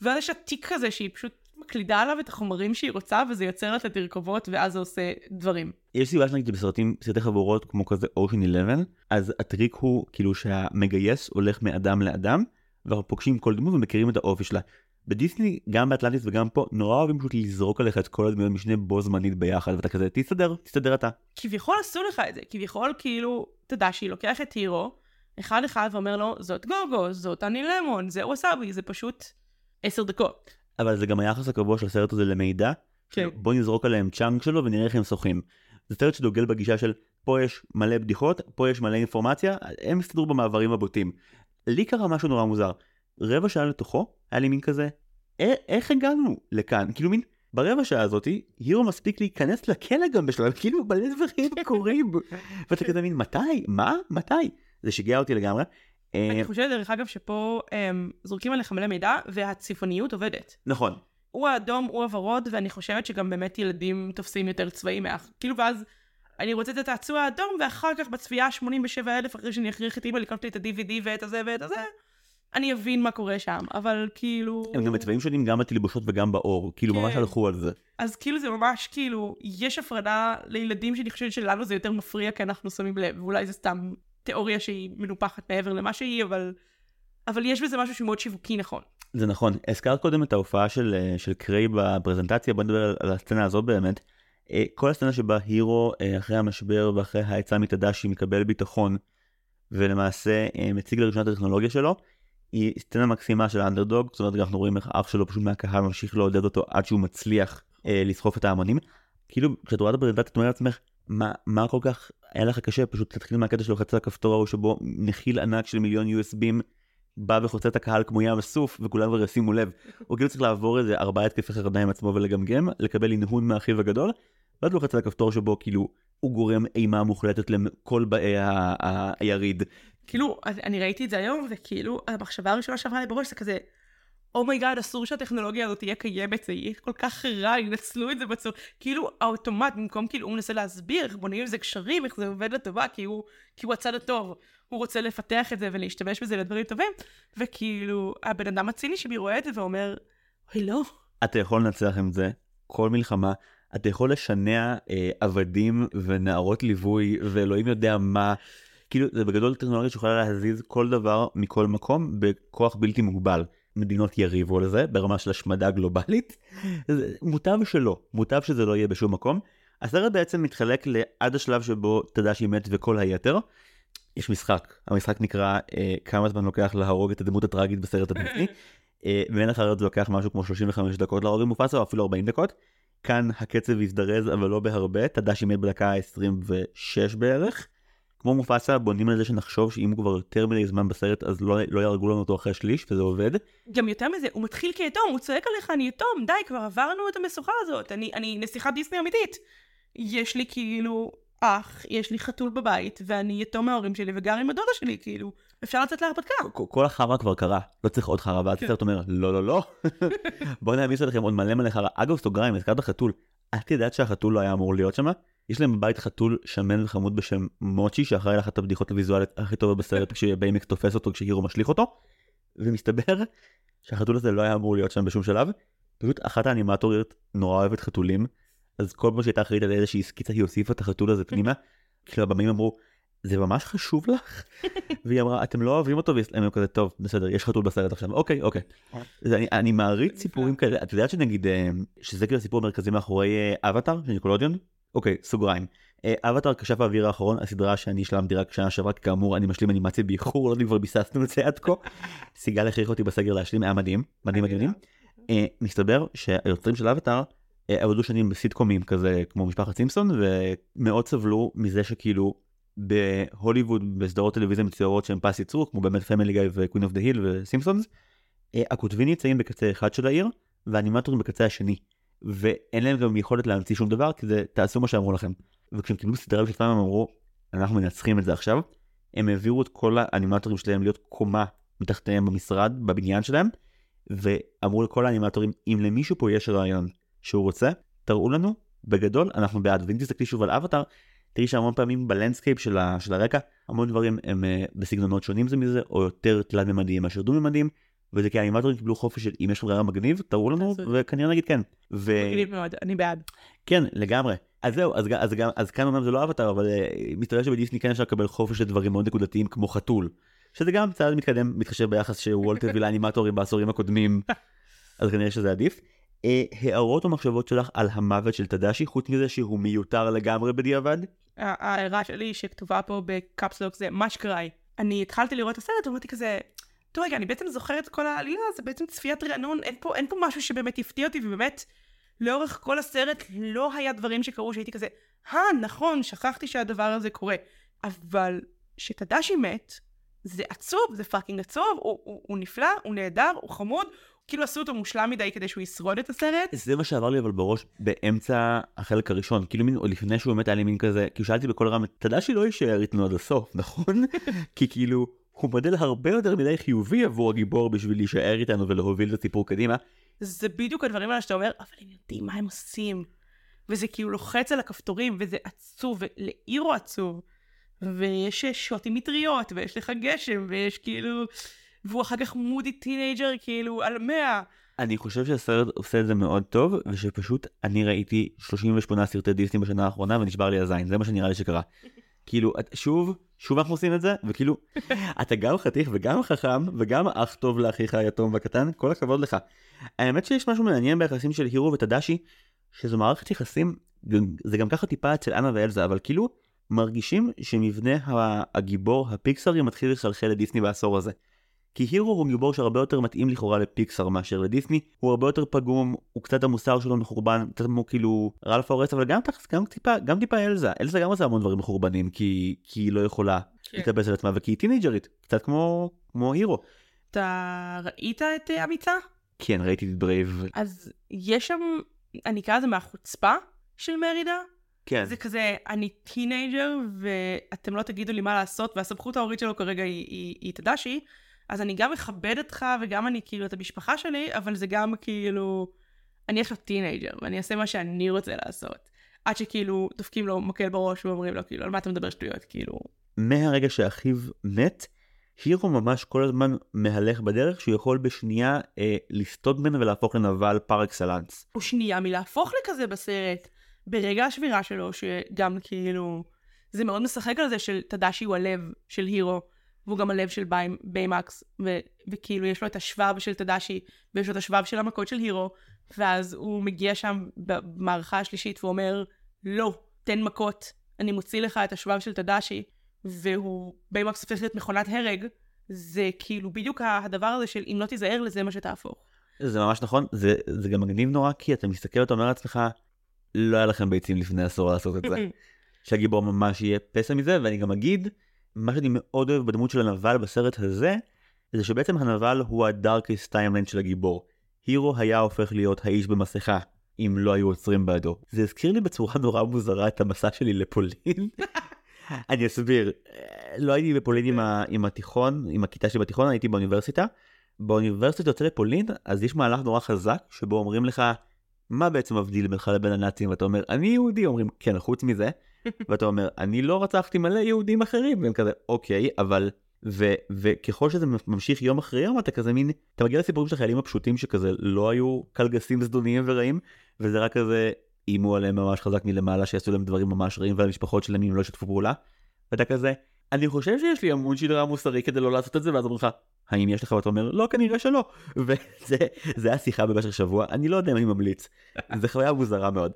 ואז יש לה תיק כזה שהיא פשוט מקלידה עליו את החומרים שהיא רוצה, וזה יוצר לה את התרכובות, ואז זה עושה דברים. יש סיבה שנגיד בסרטים, סרטי חברות כמו כזה אושן 11, אז הטריק הוא כאילו שהמגייס הולך מאדם לאדם, ואנחנו פוגשים כל דמות ומכירים את האופי שלה. בדיסני, גם באטלנטיס וגם פה, נורא אוהבים פשוט לזרוק עליך את כל הדמויות משנה בו זמנית ביחד, ואתה כזה, תסתדר, תסתדר אתה. כביכול עשו לך את זה, כביכול כאילו, אתה יודע שהיא לוקח את הירו, אחד אחד ואומר לו, זאת גוגו, זאת אני למון, זה ווסאבי, זה פשוט עשר דקות. אבל זה גם היחס הקבוע של הסרט הזה למידע. כן. בוא נזרוק עליהם צ'אנק שלו ונראה איך הם שוחים. זה סרט שדוגל בגישה של פה יש מלא בדיחות, פה יש מלא אינפורמציה, הם הסתדרו במעברים הבוטים. לי קרה משהו נורא מוזר. רבע שעה לתוכו, היה לי מין כזה, "א- איך הגענו לכאן? כאילו מין, ברבע שעה הזאתי, הירו מספיק להיכנס לכלא גם בשלב, כאילו מלא דברים קורים. ואתה כזה מין, מתי? מה? מתי? זה שיגע אותי לגמרי. אה, אני חושבת דרך אגב שפה הם זורקים עליך מלא מידע, והצבעוניות עובדת. נכון, הוא האדום, הוא הוורוד, ואני חושבת שגם באמת ילדים תופסים יותר צבעים מאח. כאילו ואז אני רוצה את הצעצוע האדום, ואחר כך בצפייה 87 אלף, אחרי שאני אכריח את אמא לקנות לי את ה-DVD ואת הזה ואת הזה, אני אבין מה קורה שם. אבל כאילו... הם גם בצבעים שונים גם בתלבושות וגם באור, כאילו ממש כן. הלכו על זה. אז כאילו זה ממש כאילו, יש הפרדה לילדים שאני חושבת שלנו זה יותר מפריע כי אנחנו שמים לב, ואולי זה סתם תיאוריה שהיא מנופחת מעבר למה שהיא, אבל... אבל יש בזה משהו שהוא מאוד שיווקי נכון. זה נכון, הזכרת קודם את ההופעה של, אה, של קריי בפרזנטציה, בוא נדבר על- הסצנה הזאת באמת. אה, כל הסצנה שבה הירו אה, אחרי המשבר ואחרי העצה מתדשי מקבל ביטחון ולמעשה מציג לראשונה את הטכנולוגיה שלו, היא סצנה מקסימה של האנדרדוג, זאת אומרת אנחנו רואים איך אח שלו פשוט מהקהל ממשיך לעודד אותו עד שהוא מצליח אה, לסחוף את ההמונים. כאילו כשאת רואה את הפרזנטציה את אומרת לעצמך מה, מה כל כך היה לך קשה פשוט להתחיל מהקטע של לוחץ על הכפתור ההוא שבו מכיל ענק של מיליון USBים בא וחוצה את הקהל כמו ים סוף וכולם כבר ישימו לב. הוא כאילו צריך לעבור איזה ארבעה התקפי חרדה עם עצמו ולגמגם, לקבל הנהון מאחיו הגדול, ואז לוחץ על הכפתור שבו כאילו הוא גורם אימה מוחלטת לכל באי היריד. כאילו, אני ראיתי את זה היום, וכאילו, המחשבה הראשונה שעברה לי בראש זה כזה, oh my god, אסור שהטכנולוגיה הזאת תהיה קיימת, זה יהיה כל כך רע, ינצלו את זה בצורה, כאילו האוטומט, במקום כאילו הוא מנסה להסביר איך בונים עם זה קשרים, איך זה עובד לטובה, כי הוא, כי הוא הצד הטוב. הוא רוצה לפתח את זה ולהשתמש בזה לדברים טובים, וכאילו, הבן אדם הציני שלי רואה את זה ואומר, אוי לא. אתה יכול לנצח עם זה כל מלחמה, אתה יכול לשנע אה, עבדים ונערות ליווי ואלוהים יודע מה. כאילו זה בגדול טכנולוגיה שיכולה להזיז כל דבר מכל מקום בכוח בלתי מוגבל. מדינות יריבו על זה ברמה של השמדה גלובלית. מוטב שלא, מוטב שזה לא יהיה בשום מקום. הסרט בעצם מתחלק לעד השלב שבו תדשי מת וכל היתר. יש משחק, המשחק נקרא אה, כמה זמן לוקח להרוג את הדמות הטראגית בסרט הדיסני. אה, בין אחרת זה לוקח משהו כמו 35 דקות להרוג את מופסה או אפילו 40 דקות. כאן הקצב יזדרז אבל לא בהרבה, תדשי מת בדקה 26 בערך. כמו מופסה בונים על זה שנחשוב שאם הוא כבר יותר מדי זמן בסרט אז לא, לא יהרגו לנו אותו אחרי שליש וזה עובד. גם יותר מזה, הוא מתחיל כיתום, הוא צועק עליך, אני יתום, די, כבר עברנו את המשוכה הזאת, אני, אני נסיכת דיסני אמיתית. יש לי כאילו אח, יש לי חתול בבית, ואני יתום מההורים שלי וגר עם הדודה שלי, כאילו, אפשר לצאת להרפתקה. כל החרא כבר קרה, לא צריך עוד חרא, ואז הסרט אומר, לא, לא, לא, בואו נעמיס עליכם עוד מלא מלא חרא. אגב, סוגריים, הזכרת חתול, את יודעת שהחתול לא היה אמור להיות שם? יש להם בבית חתול שמן וחמוד בשם מוצ'י, שאחראי לאחת הבדיחות הוויזואלית הכי טובה בסרט, כשביימק תופס אותו כשהירו משליך אותו, ומסתבר שהחתול הזה לא היה אמור להיות שם בשום שלב, פשוט אחת האנימטוריות נורא אוהבת חתולים, אז כל פעם שהייתה אחראית על איזושהי סקיצה היא הוסיפה את החתול הזה פנימה, כאילו הבמים אמרו, זה ממש חשוב לך? והיא אמרה, אתם לא אוהבים אותו? והם כזה, טוב, בסדר, יש חתול בסרט עכשיו, אוקיי, אוקיי. אני, אני מעריץ סיפורים כאלה, את יודעת שנגיד, אה, שזה כאילו הסיפור המרכזי מאחורי אה, אבטאר של ניקולודיון? אוקיי, סוגריים. אה, אבטאר כשף האוויר האחרון, הסדרה שאני השלמתי רק שנה שעברה, כאמור אני משלים אנימציה באיחור, לא יודע אם כבר ביססנו את זה עד כה. סיגל הכריח אותי בסגר להשלים, היה מדהים, מדהים מדהים. מסתבר שהיוצרים של אבטאר עבדו שנים בסיטקומים כזה כמו משפחת סימפסון ומאוד סבלו מזה שכאילו בהוליווד בסדרות טלוויזיה מצוירות שהם פס ייצור כמו באמת Family Guy ו King of the Hill ו Simpsons הכותבים נמצאים בקצה אחד של העיר והאנימטורים בקצה השני. ואין להם גם יכולת להמציא שום דבר כי זה תעשו מה שאמרו לכם. וכשהם קיבלו סדרה משלהם הם אמרו אנחנו מנצחים את זה עכשיו. הם העבירו את כל האנימטורים שלהם להיות קומה מתחתיהם במשרד בבניין שלהם ואמרו לכל האנימטורים אם למישהו פה יש רעיון שהוא רוצה, תראו לנו, בגדול אנחנו בעד. ואם תסתכלי שוב על אבטאר, תראי שהמון פעמים ב landscape של, של הרקע, המון דברים הם uh, בסגנונות שונים זה מזה, או יותר תלת ממדיים מאשר דו ממדיים, וזה כי האנימטורים קיבלו חופש של אם יש לך רעיון מגניב, תראו לנו, וכנראה נגיד כן. ו... מגניב מאוד, אני בעד. כן, לגמרי. אז זהו, אז, אז, אז, אז כאן אומנם זה לא אבטאר, אבל uh, מסתבר שבדיסני כן אפשר לקבל חופש לדברים מאוד נקודתיים כמו חתול. שזה גם צעד מתקדם, מתחשב ביחס שוולט הביא לאנימטורים בעשורים הקודמים, אז כנראה שזה עדיף. אה, הערות או מחשבות שלך על המוות של תדשי, חוץ מזה שהוא מיותר לגמרי בדיעבד? ההערה שלי שכתובה פה בקפסלוק זה מה שקראי. אני התחלתי לראות את הסרט ואמרתי כזה, טוב רגע, אני בעצם זוכרת את כל העלילה, זה בעצם צפיית רענון, אין פה, אין פה משהו שבאמת הפתיע אותי, ובאמת, לאורך כל הסרט לא היה דברים שקרו שהייתי כזה, אה, נכון, שכחתי שהדבר הזה קורה. אבל שטדשי מת, זה עצוב, זה fucking עצוב, הוא, הוא, הוא נפלא, הוא נהדר, הוא חמוד, כאילו עשו אותו מושלם מדי כדי שהוא ישרוד את הסרט. זה מה שעבר לי אבל בראש באמצע החלק הראשון, כאילו מין, או לפני שהוא באמת היה לי מין כזה, כאילו שאלתי בקול רם, טדשי לא יישאר איתנו עד הסוף, נכון? כי כאילו, הוא מודל הרבה יותר מדי חיובי עבור הגיבור בשביל להישאר איתנו ולהוביל את הסיפור קדימה. זה בדיוק הדברים האלה שאתה אומר, אבל הם יודעים מה הם עושים. וזה כאילו לוחץ על הכפתורים, וזה עצוב, ולהירו עצוב. ויש שוטים עם מטריות, ויש לך גשם, ויש כאילו... והוא אחר כך moody teenager כאילו על מאה. אני חושב שהסרט עושה את זה מאוד טוב, ושפשוט אני ראיתי 38 סרטי דיסני בשנה האחרונה ונשבר לי הזין, זה מה שנראה לי שקרה. כאילו, שוב, שוב אנחנו עושים את זה, וכאילו, אתה גם חתיך וגם חכם, וגם אח טוב לאחיך היתום והקטן, כל הכבוד לך. האמת שיש משהו מעניין ביחסים של הירו ותדשי, שזו מערכת יחסים, זה גם ככה טיפה אצל אנה ואלזה, אבל כאילו, מרגישים שמבנה הגיבור הפיקסרי מתחיל לחלחל לדיסני בעשור הזה. כי הירו הוא גיבור שהרבה יותר מתאים לכאורה לפיקסאר מאשר לדיסני, הוא הרבה יותר פגום, הוא קצת המוסר שלו מחורבן, קצת כמו כאילו רלף ההורס, אבל גם גם טיפה, גם טיפה אלזה, אלזה גם עושה המון דברים מחורבנים, כי, כי היא לא יכולה כן. להתאבס על עצמה, וכי היא טינג'רית, קצת כמו, כמו הירו. אתה ראית את uh, אמיצה? כן, ראיתי את ברייב. אז יש שם, אני אקרא לזה החוצפה של מרידה. כן. זה כזה, אני teenager ואתם לא תגידו לי מה לעשות, והסמכות ההורית שלו כרגע היא, היא, היא טדשי. אז אני גם מכבד אותך וגם אני כאילו את המשפחה שלי, אבל זה גם כאילו, אני עכשיו teenager, ואני אעשה מה שאני רוצה לעשות. עד שכאילו דופקים לו מקל בראש ואומרים לו כאילו, על מה אתה מדבר שטויות, כאילו. מהרגע שאחיו מת, הירו ממש כל הזמן מהלך בדרך שהוא יכול בשנייה אה, לסטות ממנו ולהפוך לנבל פר אקסלנס. הוא שנייה מלהפוך לכזה בסרט. ברגע השבירה שלו, שגם כאילו, זה מאוד משחק על זה של טדשי הוא הלב של הירו, והוא גם הלב של ביי, ביימקס, ו- וכאילו יש לו את השבב של טדשי, ויש לו את השבב של המכות של הירו, ואז הוא מגיע שם במערכה השלישית ואומר, לא, תן מכות, אני מוציא לך את השבב של טדשי, והוא, ביימקס הופך להיות מכונת הרג, זה כאילו בדיוק הדבר הזה של אם לא תיזהר לזה מה שתהפוך. זה ממש נכון, זה, זה גם מגניב נורא, כי אתה מסתכל ואתה אומר לעצמך, לא היה לכם ביצים לפני עשור לעשות את זה. שהגיבור ממש יהיה פסע מזה, ואני גם אגיד, מה שאני מאוד אוהב בדמות של הנבל בסרט הזה, זה שבעצם הנבל הוא ה darkest timeline של הגיבור. הירו היה הופך להיות האיש במסכה, אם לא היו עוצרים בעדו. זה הזכיר לי בצורה נורא מוזרה את המסע שלי לפולין. אני אסביר, לא הייתי בפולין עם, ה, עם התיכון, עם הכיתה שלי בתיכון, הייתי באוניברסיטה. באוניברסיטה יוצא לפולין, אז יש מהלך נורא חזק, שבו אומרים לך, מה בעצם מבדיל בינך לבין הנאצים? ואתה אומר, אני יהודי, אומרים, כן, חוץ מזה. ואתה אומר, אני לא רצחתי מלא יהודים אחרים, והם כזה, אוקיי, אבל... ו- וככל שזה ממשיך יום אחרי יום אתה כזה מין אתה מגיע לסיפורים של החיילים הפשוטים שכזה לא היו קלגסים זדוניים ורעים וזה רק כזה איימו עליהם ממש חזק מלמעלה שיעשו להם דברים ממש רעים והמשפחות שלהם לא ישתפו פעולה. ואתה כזה אני חושב שיש לי עמוד שדרה מוסרי כדי לא לעשות את זה ואז אומרים לך האם יש לך? ואתה אומר לא כנראה שלא. וזה היה שיחה במשך שבוע. אני לא יודע אם אני ממליץ. זה חוויה מוזרה מאוד.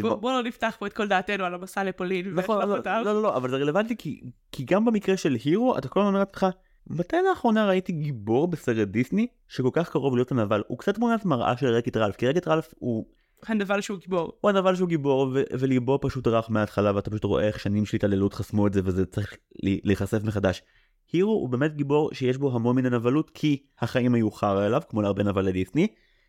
בוא, בוא לא נפתח פה את כל דעתנו על המסע לפולין. נכון, לא, לא, לא, לא, אבל זה רלוונטי כי, כי גם במקרה של הירו אתה כל הזמן אומר לעצמך מתי לאחרונה ראיתי גיבור בסרט דיסני שכל כך קרוב להיות הנבל? הוא קצת תמונת מראה של רקט רלף כי רקט רלף הוא הנבל שהוא גיבור. הוא הנבל שהוא גיבור, ו- וליבו פשוט רך מההתחלה, ואתה פשוט רואה איך שנים של התעללות חסמו את זה, וזה צריך להיחשף מחדש. הירו הוא באמת גיבור שיש בו המון מן הנבלות, כי החיים היו חרא אליו, כמו להרבה נבלי דיסני.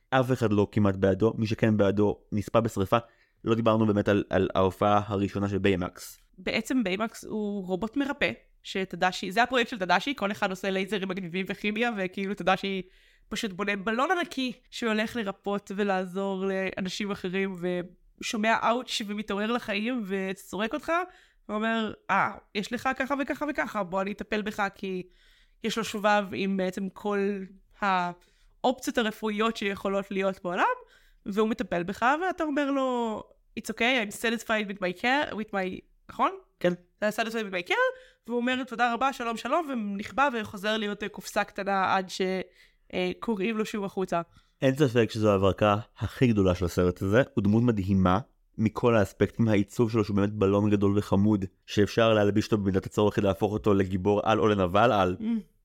אף אחד לא כמעט בעדו, מי שכן בעדו נספה בשריפה. לא דיברנו באמת על, על ההופעה הראשונה של ביימקס. בעצם ביימקס הוא רובוט מרפא, שטדשי, זה הפרויקט של טדשי, כל אחד עושה לייזרים מגניבים וכימיה, וכאילו טדשי פשוט בונה בלון ענקי שהולך לרפא ולעזור לאנשים אחרים ושומע אאוץ' ומתעורר לחיים וסורק אותך ואומר, אה, ah, יש לך ככה וככה וככה, בוא אני אטפל בך כי יש לו שבב עם בעצם כל האופציות הרפואיות שיכולות להיות בעולם והוא מטפל בך ואתה אומר לו, it's okay, I'm satisfied with my care, with my, נכון? כן. satisfied with my care, והוא אומר תודה רבה, שלום שלום, ונכבה וחוזר להיות קופסה קטנה עד ש... קוראים לו שוב החוצה. אין ספק שזו ההברקה הכי גדולה של הסרט הזה, הוא דמות מדהימה מכל האספקטים, העיצוב שלו שהוא באמת בלון גדול וחמוד, שאפשר להלביש אותו במידת הצורך כדי להפוך אותו לגיבור על או לנבל על. Mm.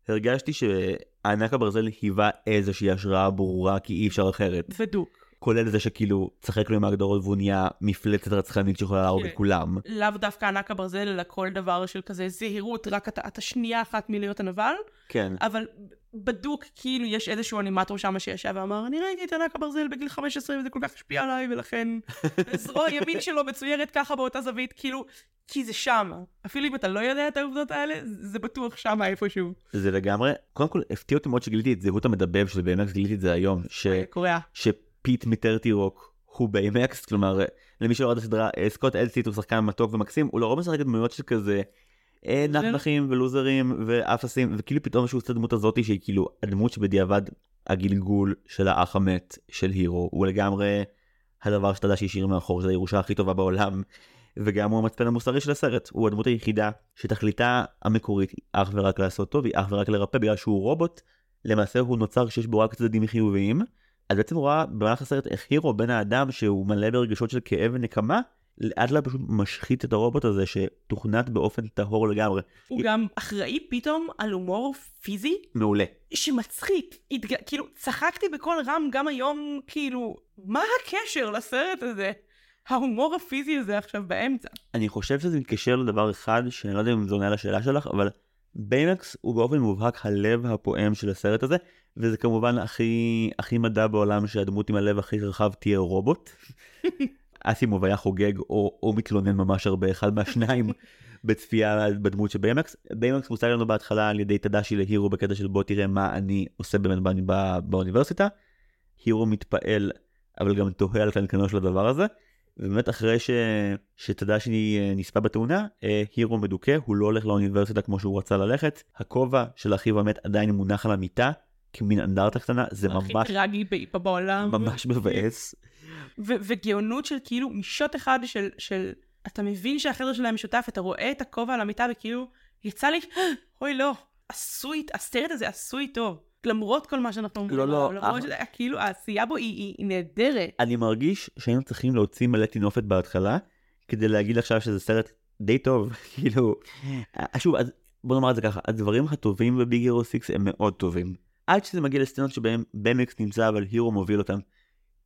הרגשתי שענק הברזל היווה איזושהי השראה ברורה כי אי אפשר אחרת. בדוק. כולל זה שכאילו צחק לו עם ההגדרות והוא נהיה מפלצת רצחנית שיכולה להרוג את כולם. לאו דווקא ענק הברזל אלא כל דבר של כזה זהירות רק אתה, אתה שנייה אחת מלהיות הנבל. כן. אבל בדוק כאילו יש איזשהו אנימטור שם שישב ואמר אני ראיתי את ענק הברזל בגיל 15 וזה כל כך השפיע עליי ולכן זרוע ימין שלו מצוירת ככה באותה זווית כאילו כי זה שם אפילו אם אתה לא יודע את העובדות האלה זה בטוח שם איפשהו. זה לגמרי קודם כל הפתיע אותי מאוד שגיליתי את זהות המדבב שזה באמת גיליתי את זה היום. ש... קוריאה. שפיט מטרטי רוק הוא באמקס כלומר למי שלא ראה את הסדרה סקוט אלסיט הוא שחקן מתוק ומקסים הוא לרוב משחק דמויות של כזה. אה, נפנחים ולוזרים ואפסים וכאילו פתאום שהוא עושה דמות הזאתי שהיא כאילו הדמות שבדיעבד הגלגול של האח המת של הירו הוא לגמרי הדבר שאתה יודע שהשאיר מאחור שזה הירושה הכי טובה בעולם וגם הוא המצפן המוסרי של הסרט. הוא הדמות היחידה שתכליתה המקורית היא אך ורק לעשות טוב היא אך ורק לרפא בגלל שהוא רובוט למעשה הוא נוצר שיש בו רק צדדים חיוביים. אז בעצם הוא רואה במהלך הסרט איך הירו בן האדם שהוא מלא ברגשות של כאב ונקמה לאט לאט פשוט משחית את הרובוט הזה שתוכנת באופן טהור לגמרי. הוא גם אחראי פתאום על הומור פיזי. מעולה. שמצחיק. התג... כאילו, צחקתי בקול רם גם היום, כאילו, מה הקשר לסרט הזה? ההומור הפיזי הזה עכשיו באמצע. אני חושב שזה מתקשר לדבר אחד, שאני לא יודע אם זה עונה לשאלה שלך, אבל ביימקס הוא באופן מובהק הלב הפועם של הסרט הזה, וזה כמובן הכי, הכי meta בעולם שהדמות עם הלב הכי רחב תהיה רובוט. אסימוב היה חוגג או, או מתלונן ממש הרבה, אחד מהשניים, בצפייה בדמות של ביימקס. ביימקס מוצג לנו בהתחלה על ידי טדשי להירו בקטע של בוא תראה מה אני עושה באמת בא, בא, באוניברסיטה. הירו מתפעל אבל גם תוהה על קנקנו של הדבר הזה. ובאמת אחרי ש... שטדשי נספה בתאונה, אה, הירו מדוכא, הוא לא הולך לאוניברסיטה כמו שהוא רצה ללכת. הכובע של אחיו המת עדיין מונח על המיטה, כמין אנדרטה קטנה, זה ממש... הכי טרגי בעולם. ממש מבאס. וגאונות של כאילו משוט אחד של, של, אתה מבין שהחדר שלהם משותף, אתה רואה את הכובע על המיטה וכאילו, יצא לי, אוי לא, עשוי, הסרט הזה עשוי טוב. למרות כל מה שאנחנו אומרים, לא, לא, למרות אח- שזה, כאילו, העשייה בו היא, היא, היא נהדרת. אני מרגיש שהיינו צריכים להוציא מלא טינופת בהתחלה, כדי להגיד עכשיו שזה סרט די טוב, כאילו, אה, שוב, בוא נאמר את זה ככה, הדברים הטובים בביג הירו 6 הם מאוד טובים. עד שזה מגיע לסצנות שבהם במקס נמצא אבל הירו מוביל אותם.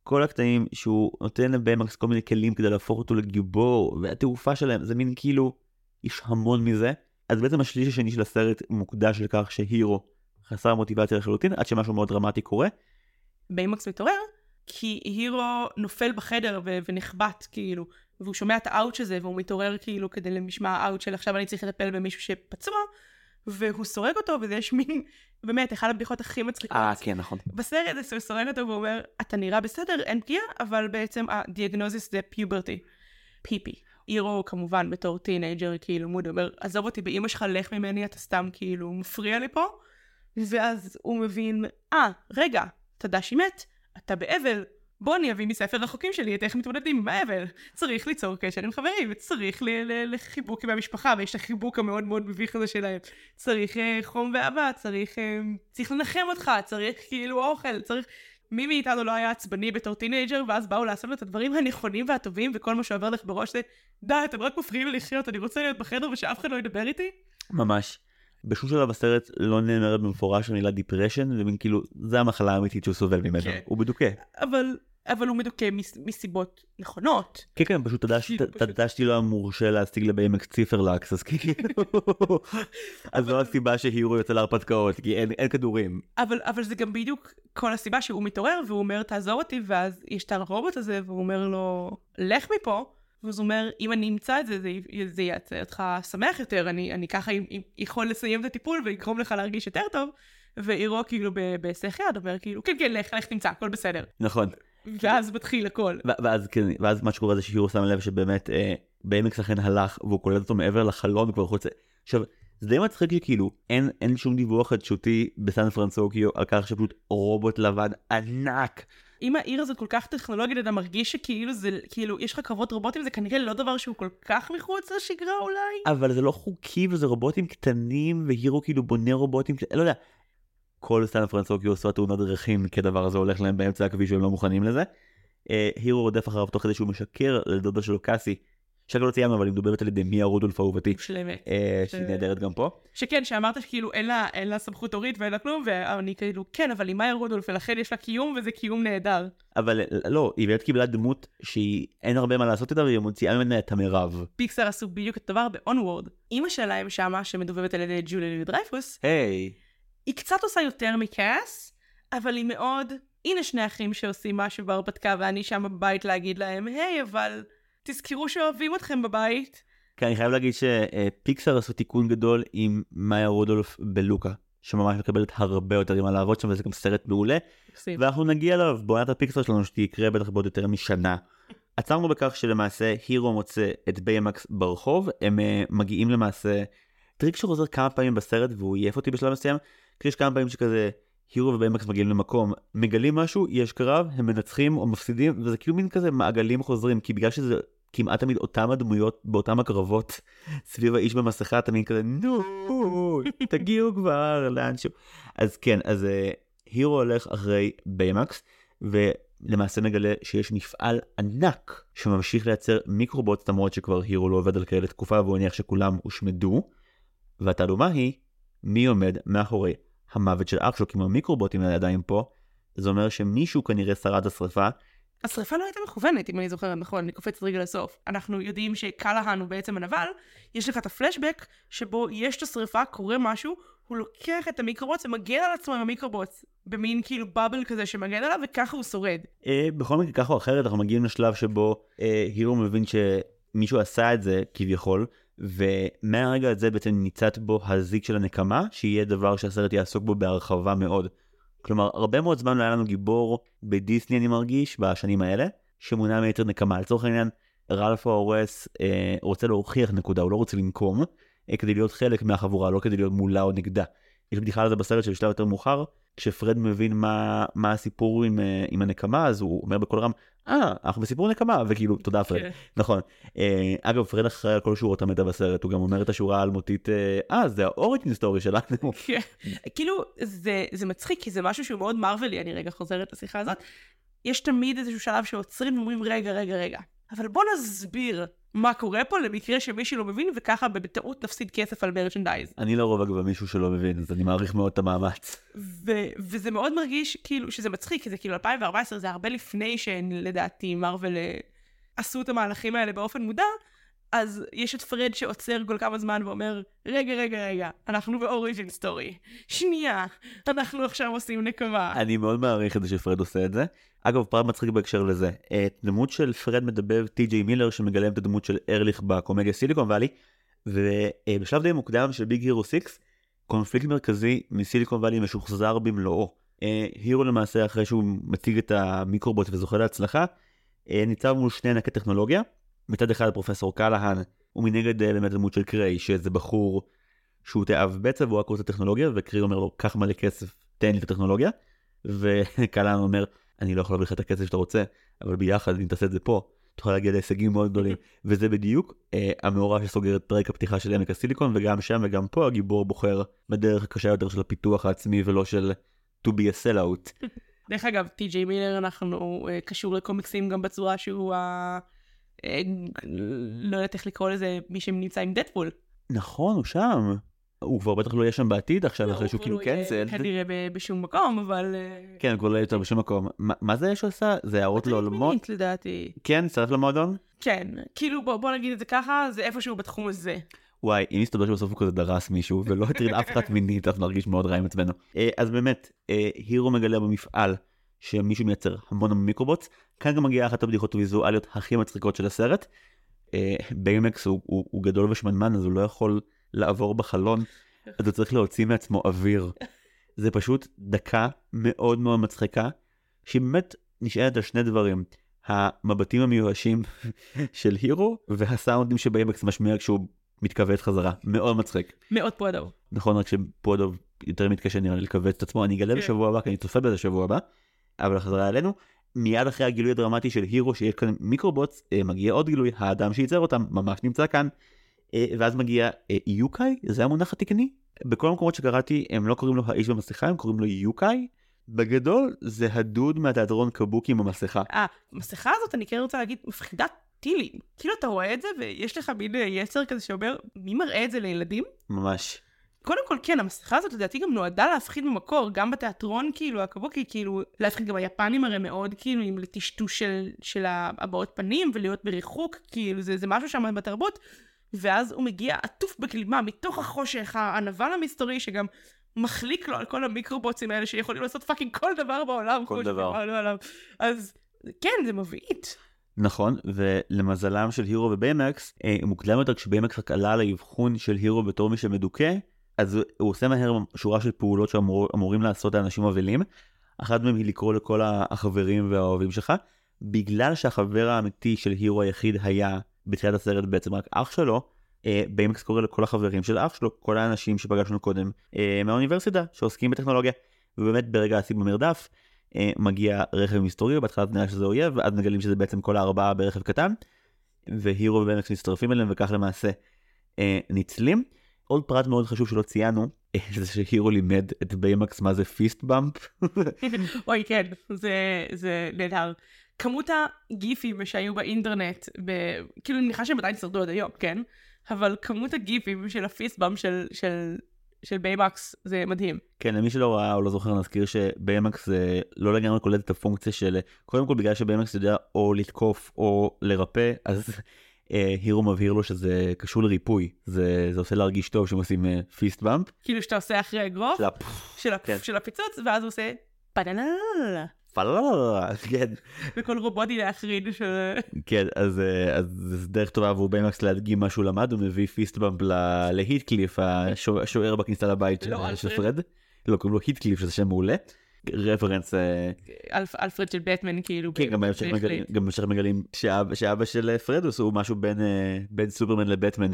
כל הקטעים שהוא נותן לבמקס כל מיני כלים כדי להפוך אותו לגיבור, והתעופה שלהם זה מין כאילו, יש המון מזה. אז בעצם השליש השני של הסרט מוקדש לכך שהירו חסר מוטיבציה לחלוטין, עד שמשהו מאוד דרמטי קורה. ביימקס מתעורר, כי הירו נופל בחדר ו- ונחבט, כאילו, והוא שומע את האאוץ' הזה, והוא מתעורר כאילו כדי למשמע האאוץ' של עכשיו אני צריך לטפל במישהו שפצוע, והוא סורק אותו, ויש מין, באמת, אחת הבדיחות הכי מצחיקות. כן נכון. בסרט הוא סורק אותו ואומר, אתה נראה בסדר, אין פגיעה, אבל בעצם הדיאגנוזיס זה puberty. puberty. הירו כמובן בתור teenager כאילו moody אומר, עזוב אותי באמא שלך, לך ממני, אתה סתם כאילו מפריע לי פה. ואז הוא מבין, אה, ah, רגע, טדשי מת, אתה באבל, בוא אני אביא מספר החוקים שלי את איך מתמודדים עם האבל. צריך ליצור קשר עם חברים, וצריך לחיבוק עם המשפחה, ויש את החיבוק המאוד מאוד מביך הזה שלהם. צריך אה, חום ואהבה, צריך, אה, צריך לנחם אותך, צריך כאילו אוכל, צריך... מי מאיתנו לא היה עצבני בתור teenager, ואז באו לעשות את הדברים הנכונים והטובים, וכל מה שעובר לך בראש זה, די, אתם רק מפריעים לי לחיות, אני רוצה להיות בחדר ושאף אחד לא ידבר איתי. ממש. בשום שלב בסרט לא נאמרת במפורש המילה depression, ומין כאילו, זה המחלה האמיתית שהוא סובל ממנה. כן. הוא מדוכא. אבל, אבל הוא מדוכא מס, מסיבות נכונות. כן כן, פשוט תדש- פשוט- תדשתי לא מורשה להשיג לביימקס ציפרלקס, אז כאילו... אז זו הסיבה שהירו יוצא להרפתקאות, כי אין אין כדורים. אבל, אבל זה גם בדיוק כל הסיבה שהוא מתעורר, והוא אומר, תעזור אותי, ואז יש את הרובוט הזה, והוא אומר לו, לך מפה. ואז הוא אומר, אם אני אמצא את זה, זה, זה יעשה אותך שמח יותר, אני, אני ככה י- י- יכול לסיים את הטיפול ויגרום לך להרגיש יותר טוב. והירו כאילו בהיסח יד אומר כאילו, כן, כן, לך, לך תמצא, הכל בסדר. נכון. ואז מתחיל הכל. ואז כן, ואז מה שקורה זה שהירו שם לב שבאמת אה, ביימקס אכן הלך, והוא קולט אותו מעבר לחלון כבר חוץ. עכשיו, זה די מצחיק שכאילו אין, אין שום דיווח חדשותי בסן פרנסוקיו על כך שפשוט רובוט לבן ענק אם העיר הזאת כל כך טכנולוגית, אתה מרגיש שכאילו זה, כאילו, יש לך קרבות רובוטים, זה כנראה לא דבר שהוא כל כך מחוץ לשגרה אולי? אבל זה לא חוקי וזה רובוטים קטנים והירו כאילו בונה רובוטים, לא יודע. כל סטן פרנסוקיו עושה תאונת דרכים כי הדבר הזה הולך להם באמצע הכביש והם לא מוכנים לזה. אה, הירו רודף אחריו תוך כדי שהוא משקר לדודה שלו קאסי. שקר לא ציינו אבל היא מדוברת על ידי מיה רודולף אהובתי. שלמת. אה, שהיא נהדרת גם פה. שכן, שאמרת שכאילו אין לה, אין לה סמכות הורית ואין לה כלום, ואני כאילו, כן, אבל היא מאיה רודולף, ולכן יש לה קיום, וזה קיום נהדר. אבל אה, לא, היא באמת קיבלה דמות שהיא אין הרבה מה לעשות איתה והיא מוציאה ממנה את המרב. פיקסר עשו בדיוק את הדבר ב-onward. אימא שלהם שמה, שמדובבת על ידי ג'וליה דרייפוס, היי. היא קצת עושה יותר מכעס, אבל היא מאוד, הנה שני אחים שעושים משהו בהרפתקה, ואני שם בבית להגיד להם, היי, אבל תזכרו שאוהבים אתכם בבית. כן, אני חייב להגיד שפיקסר עשו תיקון גדול עם מאיה רודולף בלוקה, שממש מקבלת הרבה יותר עם מה לעבוד שם וזה גם סרט מעולה. מקסים. ואנחנו נגיע אליו בעונת הפיקסר שלנו שתקרה בטח בעוד יותר משנה. עצרנו בכך שלמעשה הירו מוצא את ביימקס ברחוב, הם uh, מגיעים למעשה, טריק שחוזר כמה פעמים בסרט והוא עייף אותי בשלב מסוים, כי יש כמה פעמים שכזה הירו וביימקס מגיעים למקום, מגלים משהו, יש קרב, הם מנצחים או מפסידים, וזה כאילו מין כזה מעגלים חוזרים, כי בגלל שזה כמעט תמיד אותם הדמויות באותם הקרבות סביב האיש במסכה, אתה מין כזה נו, תגיעו כבר לאנשהו. אז כן, אז uh, הירו הולך אחרי ביימקס, ולמעשה נגלה שיש מפעל ענק שממשיך לייצר מיקרובוט למרות שכבר הירו לא עובד על כאלה תקופה והוא הניח שכולם הושמדו. והתעלומה היא מי עומד מאחורי המוות של אח שלו, כי המיקרובוטים האלה עדיין פה, זה אומר שמישהו כנראה שרד השרפה. השרפה לא הייתה מכוונת, אם אני זוכרת נכון, אני קופצת רגע לסוף. אנחנו יודעים שקלהן הוא בעצם הנבל, יש לך את הפלשבק, שבו יש את השרפה, קורה משהו, הוא לוקח את המיקרובוטס ומגן על עצמו עם המיקרובוטס, במין כאילו באבל כזה שמגן עליו, וככה הוא שורד. אה, בכל מקרה, ככה או אחרת, אנחנו מגיעים לשלב שבו אה, הירו מבין שמישהו עשה את זה, כביכול, ומהרגע הזה בעצם ניצת בו הזיק של הנקמה, שיהיה דבר שהסרט יעסוק בו בהרחבה מאוד. כלומר, הרבה מאוד זמן לא היה לנו גיבור בדיסני, אני מרגיש, בשנים האלה, שמונע מיתר נקמה. לצורך העניין, רלף ההורס אה, רוצה להוכיח נקודה, הוא לא רוצה לנקום, אה, כדי להיות חלק מהחבורה, לא כדי להיות מולה או נגדה. יש בדיחה על זה בסרט שבשלב יותר מאוחר, כשפרד מבין מה, מה הסיפור עם, אה, עם הנקמה, אז הוא אומר בקול רם, אה, אנחנו בסיפור נקמה, וכאילו, תודה פרד. כן. נכון. אה, אגב, פרד אחראי על כל שורות המדע בסרט, הוא גם אומר את השורה האלמותית, אה, אה, זה ה origin story שלנו. כן. כאילו, זה, זה מצחיק, כי זה משהו שהוא מאוד מרווילי, אני רגע חוזרת לשיחה הזאת. יש תמיד איזשהו שלב שעוצרים ואומרים, רגע, רגע, רגע. אבל בוא נסביר מה קורה פה למקרה שמישהו לא מבין, וככה בטעות נפסיד כסף על merchandise. אני לרוב אגב מישהו שלא מבין, אז אני מעריך מאוד את המאמץ. ו- וזה מאוד מרגיש כאילו שזה מצחיק, כי זה כאילו 2014, זה הרבה לפני שלדעתי מרוויל אה, עשו את המהלכים האלה באופן מודע, אז יש את פרד שעוצר כל כמה זמן ואומר, רגע, רגע, רגע, אנחנו ב origin story. שנייה, אנחנו עכשיו עושים נקמה. אני מאוד מעריך את זה שפרד עושה את זה. אגב, פרט מצחיק בהקשר לזה. את דמות של פרד מדבר טי.ג'יי מילר שמגלם את הדמות של ארליך בקומדיה סיליקון וואלי, ובשלב די מוקדם של ביג הירו 6, קונפליקט מרכזי מסיליקון וואלי משוחזר במלואו. אה, הירו למעשה אחרי שהוא מציג את המיקרובוט וזוכה להצלחה, אה, ניצב מול שני ענקי טכנולוגיה, מצד אחד פרופסור קלהן, ומנגד אה, באמת דמות של קריי, שזה בחור שהוא תאב בצע והוא רק רוצה טכנולוגיה, וקריי אומר לו, קח מלא כסף, תן לי את הטכנולוגיה, וקלהן אומר, אני לא יכול להביא לך את הכסף שאתה רוצה, אבל ביחד, אם תעשה את זה פה, תוכל להגיע להישגים מאוד גדולים. וזה בדיוק אה, המאורע שסוגר את פרק הפתיחה של עמק הסיליקון, וגם שם וגם פה הגיבור בוחר בדרך הקשה יותר של הפיתוח העצמי ולא של to be a sellout. דרך אגב, טי.ג'יי מילר, אנחנו uh, קשור לקומיקסים גם בצורה שהוא ה... Uh, לא יודעת איך לקרוא לזה, מי שנמצא עם דדפול. נכון, הוא שם. הוא כבר בטח לא יהיה שם בעתיד עכשיו, אחרי שהוא כאילו הוא קנצל. כנראה ב- בשום מקום, אבל... אה, כן, הוא כבר לא יהיה יותר בשום מקום. מה- זה שהוא עשה? זה הערות לעולמות? מינית, לדעתי. כן, הצטרף למועדון? כן, כאילו בוא, נגיד את זה ככה, זה איפשהו בתחום הזה. וואי, אם יסתבר שבסוף הוא כזה דרס מישהו ולא הטריד אף אחד מינית, אז נרגיש מאוד רע עם עצמנו. אה, אז באמת, אה, הירו מגלה במפעל שמישהו מייצר המון מיקרובוטס. כאן גם מגיעה אחת הבדיחות הוויזואליות הכי מצחיקות של הסרט. אה, ביימקס הוא, הוא, הוא גדול ושמנמן, אז הוא לא יכול לעבור בחלון, אז הוא צריך להוציא מעצמו אוויר. זה פשוט דקה מאוד מאוד מצחיקה, שהיא באמת נשענת על שני דברים. המבטים המיואשים של הירו והסאונדים שביימקס משמיע כשהוא מתכווץ חזרה. מאוד מצחיק. מאוד פו הדוב. נכון רק שפו הדוב יותר מתקשה נראה לי לכווץ את עצמו אני אגלה כן. בשבוע הבא כי אני צופה בזה שבוע הבא. אבל חזרה אלינו מיד אחרי הגילוי הדרמטי של הירו שיש כאן מיקרובוטס אה, מגיע עוד גילוי האדם שייצר אותם ממש נמצא כאן. אה, ואז מגיע אה, יוקאי זה המונח התקני בכל המקומות שקראתי הם לא קוראים לו האיש במסכה הם קוראים לו יוקאי. בגדול זה הדוד מהתיאטרון קבוקי עם המסכה. אה, המסכה הזאת, אני כן רוצה להגיד, מפחידת טילים. כאילו, אתה רואה את זה, ויש לך מין יצר כזה שאומר, מי מראה את זה לילדים? ממש. קודם כל, כן, המסכה הזאת לדעתי גם נועדה להפחיד במקור, גם בתיאטרון, כאילו, הקבוקי, כאילו, להפחיד גם היפנים הרי מאוד, כאילו, עם לטשטוש של, של הבעות פנים, ולהיות בריחוק, כאילו, זה, זה משהו שם בתרבות. ואז הוא מגיע עטוף בגלימה מתוך החושך, הנבל המסתורי, שגם מחליק לו על כל המיקרובוטים האלה שיכולים לעשות fucking כל דבר בעולם. כל דבר. עליו. אז כן, זה מבעית. נכון, ולמזלם של הירו וביימקס, אה, מוקדם יותר כשביימקס רק עלה לאבחון של הירו בתור מי שמדוכא, אז הוא עושה מהר שורה של פעולות שאמורים לעשות האנשים אבלים. אחת מהן היא לקרוא לכל החברים והאוהבים שלך, בגלל שהחבר האמיתי של הירו היחיד היה בתחילת הסרט בעצם רק אח שלו, אה, ביימקס קורא לכל החברים של אח שלו, כל האנשים שפגשנו קודם אה, מהאוניברסיטה שעוסקים בטכנולוגיה, ובאמת ברגע השיא במרדף, אה, מגיע רכב מסתורי, בהתחלה נראה שזה אויב, ואז מגלים שזה בעצם כל הארבעה ברכב קטן, והירו וביימקס מצטרפים אליהם, וכך למעשה אה, ניצלים. עוד פרט מאוד חשוב שלא ציינו, אה, זה שהירו לימד את ביימקס מה זה fist bump. אוי, כן, זה, זה נהדר. כמות הגיפים שהיו באינטרנט, ב... כאילו, אני מניחה שהם עדיין שרדו עד היום, כן? אבל כמות הגיפים של ה fist bump של, של, של ביימקס זה מדהים. כן, למי שלא ראה או לא זוכר נזכיר שביימקס זה לא לגמרי קולט את הפונקציה של, קודם כל בגלל שביימקס יודע או לתקוף או לרפא, אז הירו מבהיר לו שזה קשור לריפוי, זה, זה עושה להרגיש טוב שהם עושים fist bump. כאילו שאתה עושה אחרי אגרוף, של הפ-. כן. של הפיצוץ, ואז הוא עושה פדנל. פללה, כן, וכל רובוטי להחריד של... כן, אז, אה, אז זה דרך טובה עבור ביימקס להדגים מה שהוא למד, הוא מביא fist bump ל- להיטקליף, השו- השוער בכניסה לבית של, לא, של. פרד. לא, קוראים לו היטקליף, שזה שם מעולה. רפרנס, אה, אלפ... אלפרד של בטמן, כאילו. כן, גם בהמשך. מגלים, שאבא, שאבא של אה, פרד הוא משהו בין, אה, בין סופרמן לבטמן.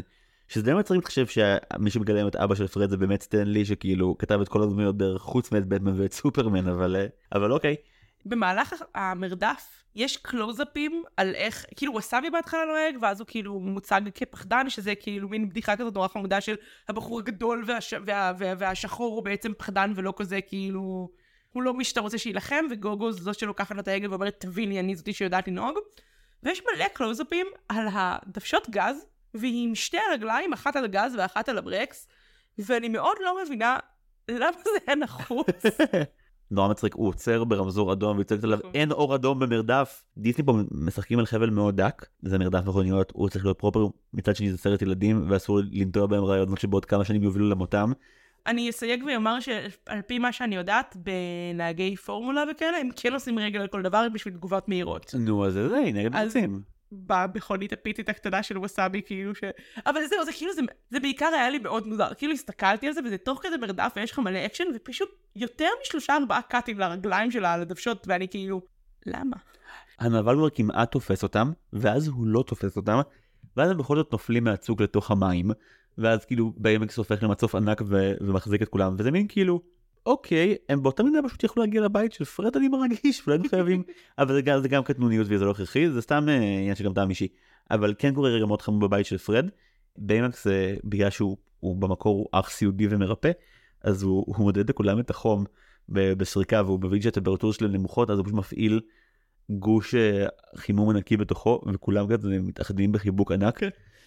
שזה די מצחיק לחשב שמי שמגלם את אבא של פרד זה באמת סטנלי שכאילו כתב את כל הדמויות דרך חוץ מאת בטמן ואת סופרמן אבל אבל אוקיי במהלך המרדף יש קלוזאפים על איך, כאילו ווסאבי בהתחלה נוהג, ואז הוא כאילו מוצג כפחדן, שזה כאילו מין בדיחה כזאת נורא חמודה של הבחור הגדול והש... וה... וה... והשחור הוא בעצם פחדן ולא כזה כאילו... הוא לא מי שאתה רוצה שיילחם, וגוגו זו שלוקחת לו את ההגה ואומרת, תביני, אני זאתי שיודעת לנהוג. ויש מלא קלוזאפים על הדוושות גז, והיא עם שתי הרגליים, אחת על הגז ואחת על הברקס, ואני מאוד לא מבינה למה זה היה נחוץ. נורא מצחיק הוא עוצר ברמזור אדום ויוצאת עליו נכון. אין אור אדום במרדף דיסני פה משחקים על חבל מאוד דק זה מרדף מכוניות הוא צריך להיות פרופר מצד שני זה סרט ילדים ואסור לנטוע בהם רעיונות שבעוד כמה שנים יובילו למותם אני אסייג ואומר שעל פי מה שאני יודעת, בנהגי פורמולה וכאלה, הם כן עושים רגל על כל דבר בשביל תגובות מהירות. נו אז זה הנה הם רוצים במכונית הפיצית הקטנה של ווסאבי, כאילו ש... אבל זהו, זה כאילו, זה, זה בעיקר היה לי מאוד מוזר. כאילו הסתכלתי על זה, וזה תוך כדי מרדף, ויש לך מלא אקשן, ופשוט יותר משלושה ארבעה קאטים לרגליים שלה, על הדוושות, ואני כאילו, למה? הנבל כבר כמעט תופס אותם ואז הוא לא תופס אותם ואז הם בכל זאת נופלים מהצוק לתוך המים ואז כאילו ביימקס הופך למצוף ענק ו- ומחזיק את כולם וזה מין כאילו אוקיי הם באותה מידה פשוט יכלו להגיע לבית של פרד אני מרגיש ולא היינו חייבים. אבל זה גם, זה גם קטנוניות וזה לא הכרחי זה סתם אה, עניין שגם טעם אישי. אבל כן קורה רגע מאוד חמור בבית של פרד. אה, בגלל שהוא הוא במקור הוא אח סיעודי ומרפא אז הוא, הוא מודד לכולם את החום בסריקה והוא מבין שהטמפרטורות שלהם נמוכות אז הוא פשוט מפעיל גוש אה, חימום ענקי בתוכו וכולם כזה מתאחדים בחיבוק ענק.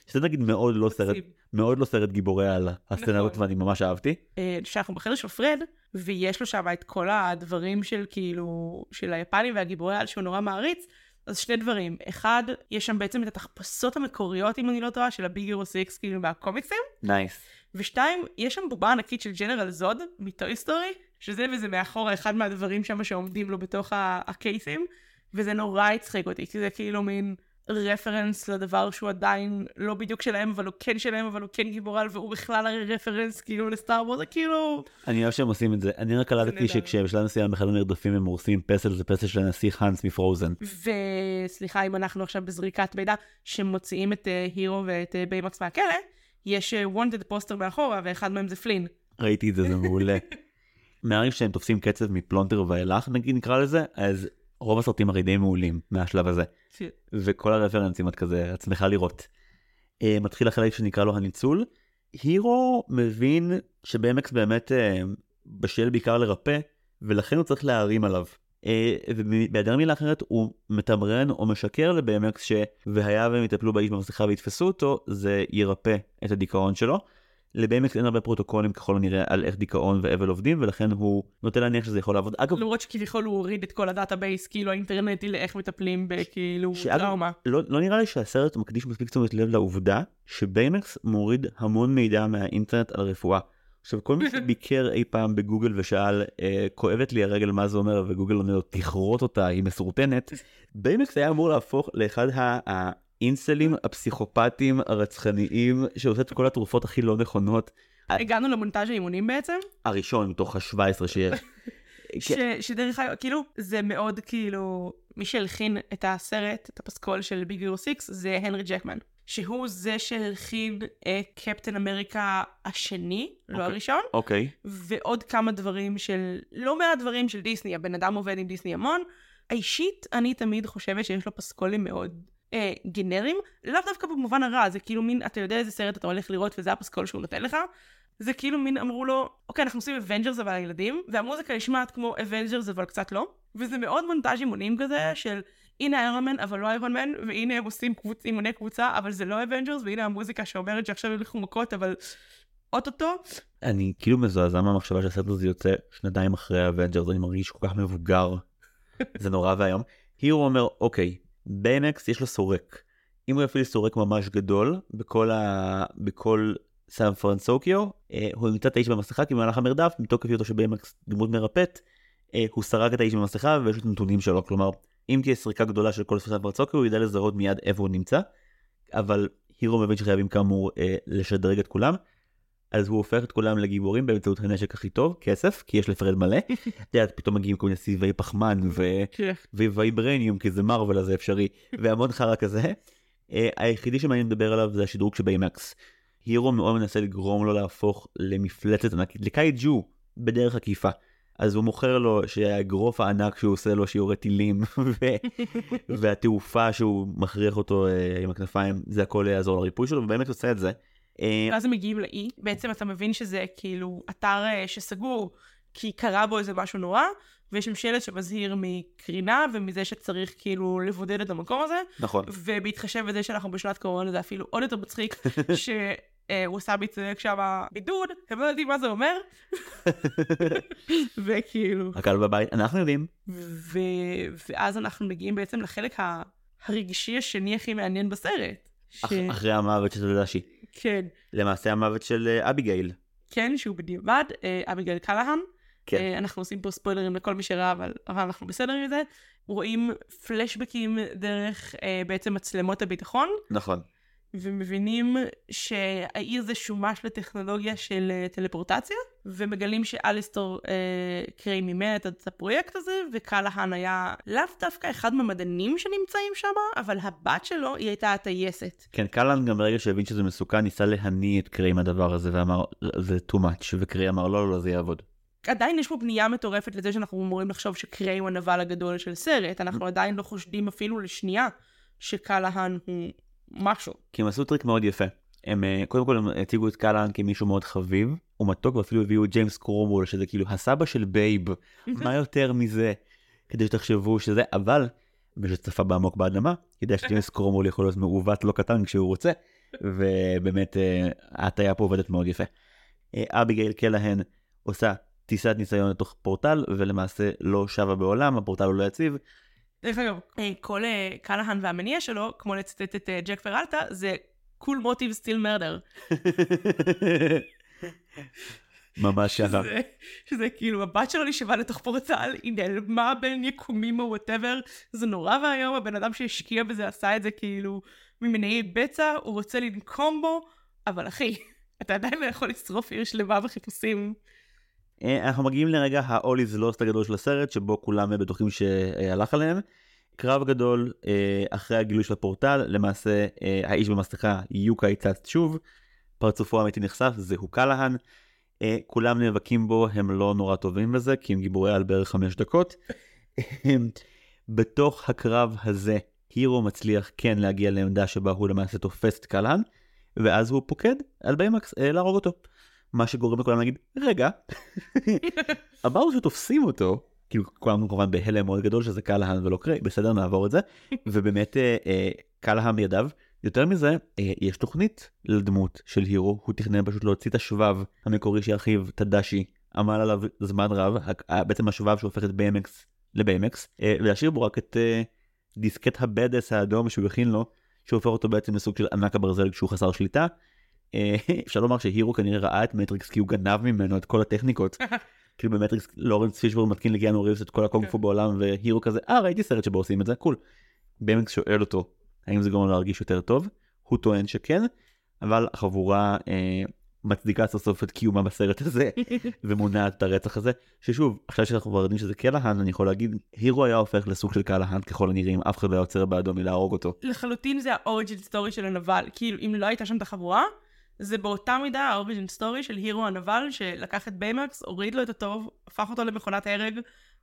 שזה נגיד מאוד לא סרט. מאוד לא סרט גיבורי על הסצנה הזאת נכון. ואני ממש אהבתי. אה, שאנחנו בחדר של פרד, ויש לו שם את כל הדברים של כאילו, של היפנים והגיבורי על שהוא נורא מעריץ, אז שני דברים. אחד, יש שם בעצם את התחפושות המקוריות, אם אני לא טועה, של הביג הירו 6, כאילו מהקומיקסים. nice. ושתיים, יש שם בובה ענקית של ג'נרל זורג מטוי סטורי, שזה וזה מאחורה אחד מהדברים שם שעומדים לו בתוך הקייסים, וזה נורא הצחיק אותי, כי זה כאילו מין רפרנס לדבר שהוא עדיין לא בדיוק שלהם, אבל הוא כן שלהם, אבל הוא כן גיבור על, והוא בכלל הרי רפרנס כאילו לסטאר וורס, כאילו... אני אוהב שהם עושים את זה. אני רק קלטתי. שכשבשלב מסוים באחד המרדפים הם הורסים פסל זה פסל של הנשיא האנס מפרוזן. וסליחה אם אנחנו עכשיו בזריקת מידע, שמוציאים את אה, הירו ואת אה, ביימקס מהכלא, יש wanted poster מאחורה, ואחד מהם זה פלין. ראיתי את זה זה מעולה. מהרגע שהם תופסים קצב מפלונטר ואילך נגיד נקרא לזה אז רוב הסרטים הרי די מעולים מהשלב הזה. ש- וכל הרפרנסים את כזה את שמחה לראות. אה, מתחיל החלק שנקרא לו הניצול. הירו מבין שביימקס באמת אה, בשל בעיקר לרפא ולכן הוא צריך להערים עליו. אה, ובהיעדר מילה אחרת הוא מתמרן או משקר לביימקס ש"והיה והם יטפלו באיש במסכה ויתפסו אותו" זה ירפא את הדיכאון שלו. לביימקס אין הרבה פרוטוקולים ככל הנראה על איך דיכאון ואבל עובדים ולכן הוא נוטה להניח שזה יכול לעבוד. אגב למרות שכביכול הוא הוריד את כל ה database, כאילו האינטרנטי לאיך מטפלים בכאילו טראומה. לא, לא נראה לי שהסרט מקדיש מספיק תשומת לב לעובדה שביימקס מוריד המון מידע מהאינטרנט על רפואה. עכשיו כל מי שביקר אי פעם בגוגל ושאל אה, כואבת לי הרגל מה זה אומר וגוגל עונה לו תכרות אותה היא מסורטנת. ביימקס היה אמור להפוך לאחד האינסלים הפסיכופטים הרצחניים שעושה את כל התרופות הכי לא נכונות. הגענו למונטאז' האימונים בעצם, הראשון מתוך ה-17 שיש. ש, שדרך אגב, כאילו, זה מאוד כאילו, מי שהלחין את הסרט, את הפסקול של Big Hero 6, זה הנרי ג'קמן. שהוא זה שהלחין את קפטן אמריקה השני, לא אוקיי. הראשון, אוקיי. ועוד כמה דברים של, לא מעט דברים של דיסני, הבן אדם עובד עם דיסני המון. אישית, אני תמיד חושבת שיש לו פסקולים מאוד אה, גנריים, לאו דווקא במובן הרע, זה כאילו מין, אתה יודע איזה סרט אתה הולך לראות וזה הפסקול שהוא נותן לך. זה כאילו מין אמרו לו, אוקיי, אנחנו עושים Avengers אבל הילדים, והמוזיקה נשמעת כמו Avengers אבל קצת לא, וזה מאוד מונטאז' אימונים כזה של הנה Iron Man אבל לא Iron Man, והנה הם עושים קבוצ... אימוני קבוצה אבל זה לא Avengers, והנה המוזיקה שאומרת שעכשיו ילכו מכות אבל אוטוטו, אני כאילו מזועזע מהמחשבה שהסרט הזה יוצא שנתיים אחרי ה Avengers אני מרגיש כל כך מבוגר זה נורא ואיום. הירו אומר אוקיי ביימקס יש לו סורק. אם הוא יפעיל סורק ממש גדול בכל, ה... בכל סן פרנסוקיו, אה, הוא ימצא את האיש במסכה כי במהלך המרדף, מתוקף היותו שביימקס דמות מרפאת, אה, הוא סרק את האיש במסכה ויש את הנתונים שלו, כלומר, אם תהיה סריקה גדולה של כל סן פרנסוקיו, הוא ידע לזהות מיד איפה הוא נמצא, אבל הירו מבין שחייבים כאמור אה, לשדרג את כולם, אז הוא הופך את כולם לגיבורים באמצעות הנשק הכי טוב, כסף, כי יש לפרד מלא. את יודעת, פתאום מגיעים כל מיני סיבי פחמן כן. וויברניום, כי זה מרוויל אז זה אפשרי, והמון חרא כזה. אה, היחידי שמעניין לדבר עליו זה השדרוג שבאימקס. הירו מאוד מנסה לגרום לו להפוך למפלצת ענקית, לקייג'ו, בדרך עקיפה. אז הוא מוכר לו שהאגרוף הענק שהוא עושה לו שיורי טילים ו- והתעופה שהוא מכריח אותו אה, עם הכנפיים זה הכל יעזור לריפוי שלו ובאמת עושה את זה. אה, ואז הם מגיעים לאי, בעצם אתה מבין שזה כאילו אתר אה, שסגור כי קרה בו איזה משהו נורא, ויש שם שלט שמזהיר מקרינה ומזה שצריך כאילו לבודד את המקום הזה, נכון. ובהתחשב בזה שאנחנו בשנת קורונה זה אפילו עוד יותר מצחיק, שהוא עשה צועק שם בידוד, הם לא יודעים מה זה אומר, וכאילו, הקהל בבית אנחנו יודעים ו... ואז אנחנו מגיעים בעצם לחלק. הרגשי השני הכי מעניין בסרט. ש... אח- אחרי המוות של דדשי. כן, למעשה המוות של אה, אביגיל. כן, שהוא בדיעבד, אה, אביגל קלהן. כן. אה, אנחנו עושים פה ספוילרים לכל מי שראה, אבל, אבל אנחנו בסדר עם זה. רואים פלשבקים דרך אה, בעצם מצלמות הביטחון, נכון. ומבינים שהעיר זה שומש לטכנולוגיה של אה, טלפורטציה, ומגלים שאליסטור אה, קריי מימן את, הפרויקט הזה, וקלהן היה לאו דווקא אחד מהמדענים שנמצאים שם, אבל הבת שלו היא הייתה הטייסת. כן קלן גם ברגע שהבין שזה מסוכן ניסה להניא את קריי עם הדבר הזה ואמר זה too much וקריי אמר לא לא לא זה יעבוד. עדיין יש פה בנייה מטורפת לזה שאנחנו אמורים לחשוב שקריי הוא הנבל הגדול של סרט. אנחנו עדיין לא חושדים אפילו לשנייה שקלהן הוא משהו. כי הם עשו טריק מאוד יפה. הם אה, קודם כל הם הציגו את קלן כמישהו מאוד חביב הוא מתוק ואפילו הביאו את ג'יימס קרומול שזה כאילו הסבא של Babe מה יותר מזה כדי שתחשבו שזה אבל מי שצפה בעמוק באדמה יודע שג'יימס קרומול יכול להיות מעוות לא קטן כשהוא רוצה ובאמת אה, ההטיה פה עובדת מאוד יפה. אה, אביגיל קלהן עושה טיסת ניסיון לתוך פורטל ולמעשה לא שבה בעולם הפורטל הוא לא יציב דרך אגב, אה, כל אה, קלהן והמניע שלו, כמו לצטט את אה, ג'ק פרלטה, זה cool motive still murder. ממש ככה. שזה, שזה כאילו הבת שלו נשאבה לתוך פורטל, היא נעלמה בין יקומים או whatever, זה נורא ואיום, הבן אדם שהשקיע בזה עשה את זה כאילו ממניעי בצע, הוא רוצה לנקום בו, אבל אחי, אתה עדיין לא יכול לשרוף עיר שלמה בחיפושים. אה, אנחנו מגיעים לרגע ה-all is lost הגדול של הסרט שבו כולם בטוחים שהלך עליהם. קרב גדול אה, אחרי הגילוי של הפורטל למעשה אה, האיש במסכה יוקה יצץ שוב פרצופו האמיתי נחשף זהו קלהן. כולם נאבקים בו הם לא נורא טובים בזה כי הם גיבורי על בערך חמש דקות. בתוך הקרב הזה הירו מצליח כן להגיע לעמדה שבה הוא למעשה תופס את קלהן ואז הוא פוקד על ביימקס להרוג אותו. מה שגורם לכולם להגיד רגע אמרנו שתופסים אותו. כאילו כולנו כמובן בהלם מאוד גדול שזה קלהן ולא קריי בסדר נעבור את זה. ובאמת אה, אה, קלהן בידיו. יותר מזה אה, יש תוכנית לדמות של הירו הוא תכנן פשוט להוציא את השבב המקורי שאחיו תדשי עמל עליו זמן רב בעצם השבב שהופך את BMX ל-BMX ולהשאיר בו רק את דיסקט ה badass האדום שהוא הכין לו שהופך אותו בעצם לסוג של ענק הברזל כשהוא חסר שליטה. אה, אפשר לומר שהירו כנראה ראה את מטריקס כי הוא גנב ממנו את כל הטכניקות. כאילו במטריקס לורנס פישבורן מתקין לקיאנו ריבס את כל הקונג פו כן. בעולם והירו כזה אה ראיתי סרט שבו עושים את זה cool. ביימקס שואל אותו האם זה גורם להרגיש יותר טוב הוא טוען שכן אבל החבורה אה, מצדיקה סוף סוף את קיומה בסרט הזה ומונעת את הרצח הזה ששוב עכשיו שאנחנו כבר יודעים שזה קלהן אני יכול להגיד הירו היה הופך לסוג של קלהן ככל הנראה אם אף אחד לא היה עוצר בעדו מלהרוג אותו. לחלוטין זה ה origin story של הנבל. כאילו, אם לא הייתה שם את החבורה, זה באותה מידה ה origin story של הירו הנבל, שלקח את ביימקס, הוריד לו את הטוב, הפך אותו למכונת הרג,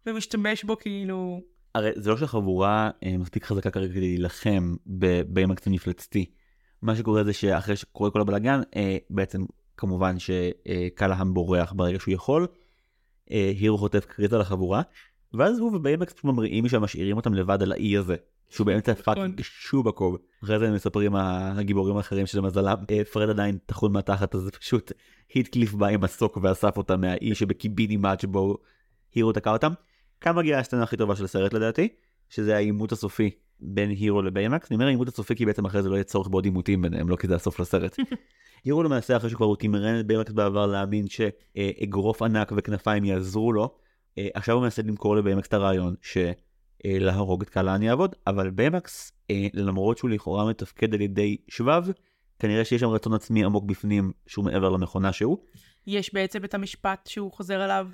ומשתמש בו כאילו... הרי זה לא שהחבורה אה, מספיק חזקה כרגע כדי להילחם בביימקס המפלצתי. מה שקורה זה שאחרי שקורה כל הבלאגן אה, בעצם כמובן שקלהן בורח ברגע שהוא יכול. אה, הירו חוטף קריזה לחבורה ואז הוא וביימקס פשוט ממריאים משם משאירים אותם לבד על האי הזה. שהוא באמצע פאקינג שובקוב. אחרי זה הם מספרים הגיבורים האחרים שלמזלם אה, פרד עדיין טחון מהתחת אז פשוט היטקליף בא עם מסוק ואסף אותם מהאי שבקיבינימט שבו הירו תקע אותם. כאן מגיעה הסצנה הכי טובה של הסרט לדעתי, שזה העימות הסופי בין הירו לביימקס, אני אומר עימות הסופי כי בעצם אחרי זה לא יהיה צורך בעוד עימותים ביניהם, לא כי זה הסוף לסרט. הירו למעשה אחרי שכבר הוא תמרן את ביימקס בעבר להאמין שאגרוף ענק וכנפיים יעזרו לו, אה, עכשיו הוא מנסה למכור לביימקס את הרעיון שלהרוג את קלהן יעבוד, אבל ביימקס, אה, למרות שהוא לכאורה מתפקד על ידי שבב, כנראה שיש שם רצון עצמי עמוק בפנים שהוא מעבר למכונה שהוא. יש בעצם את המשפט שהוא חוזר עליו,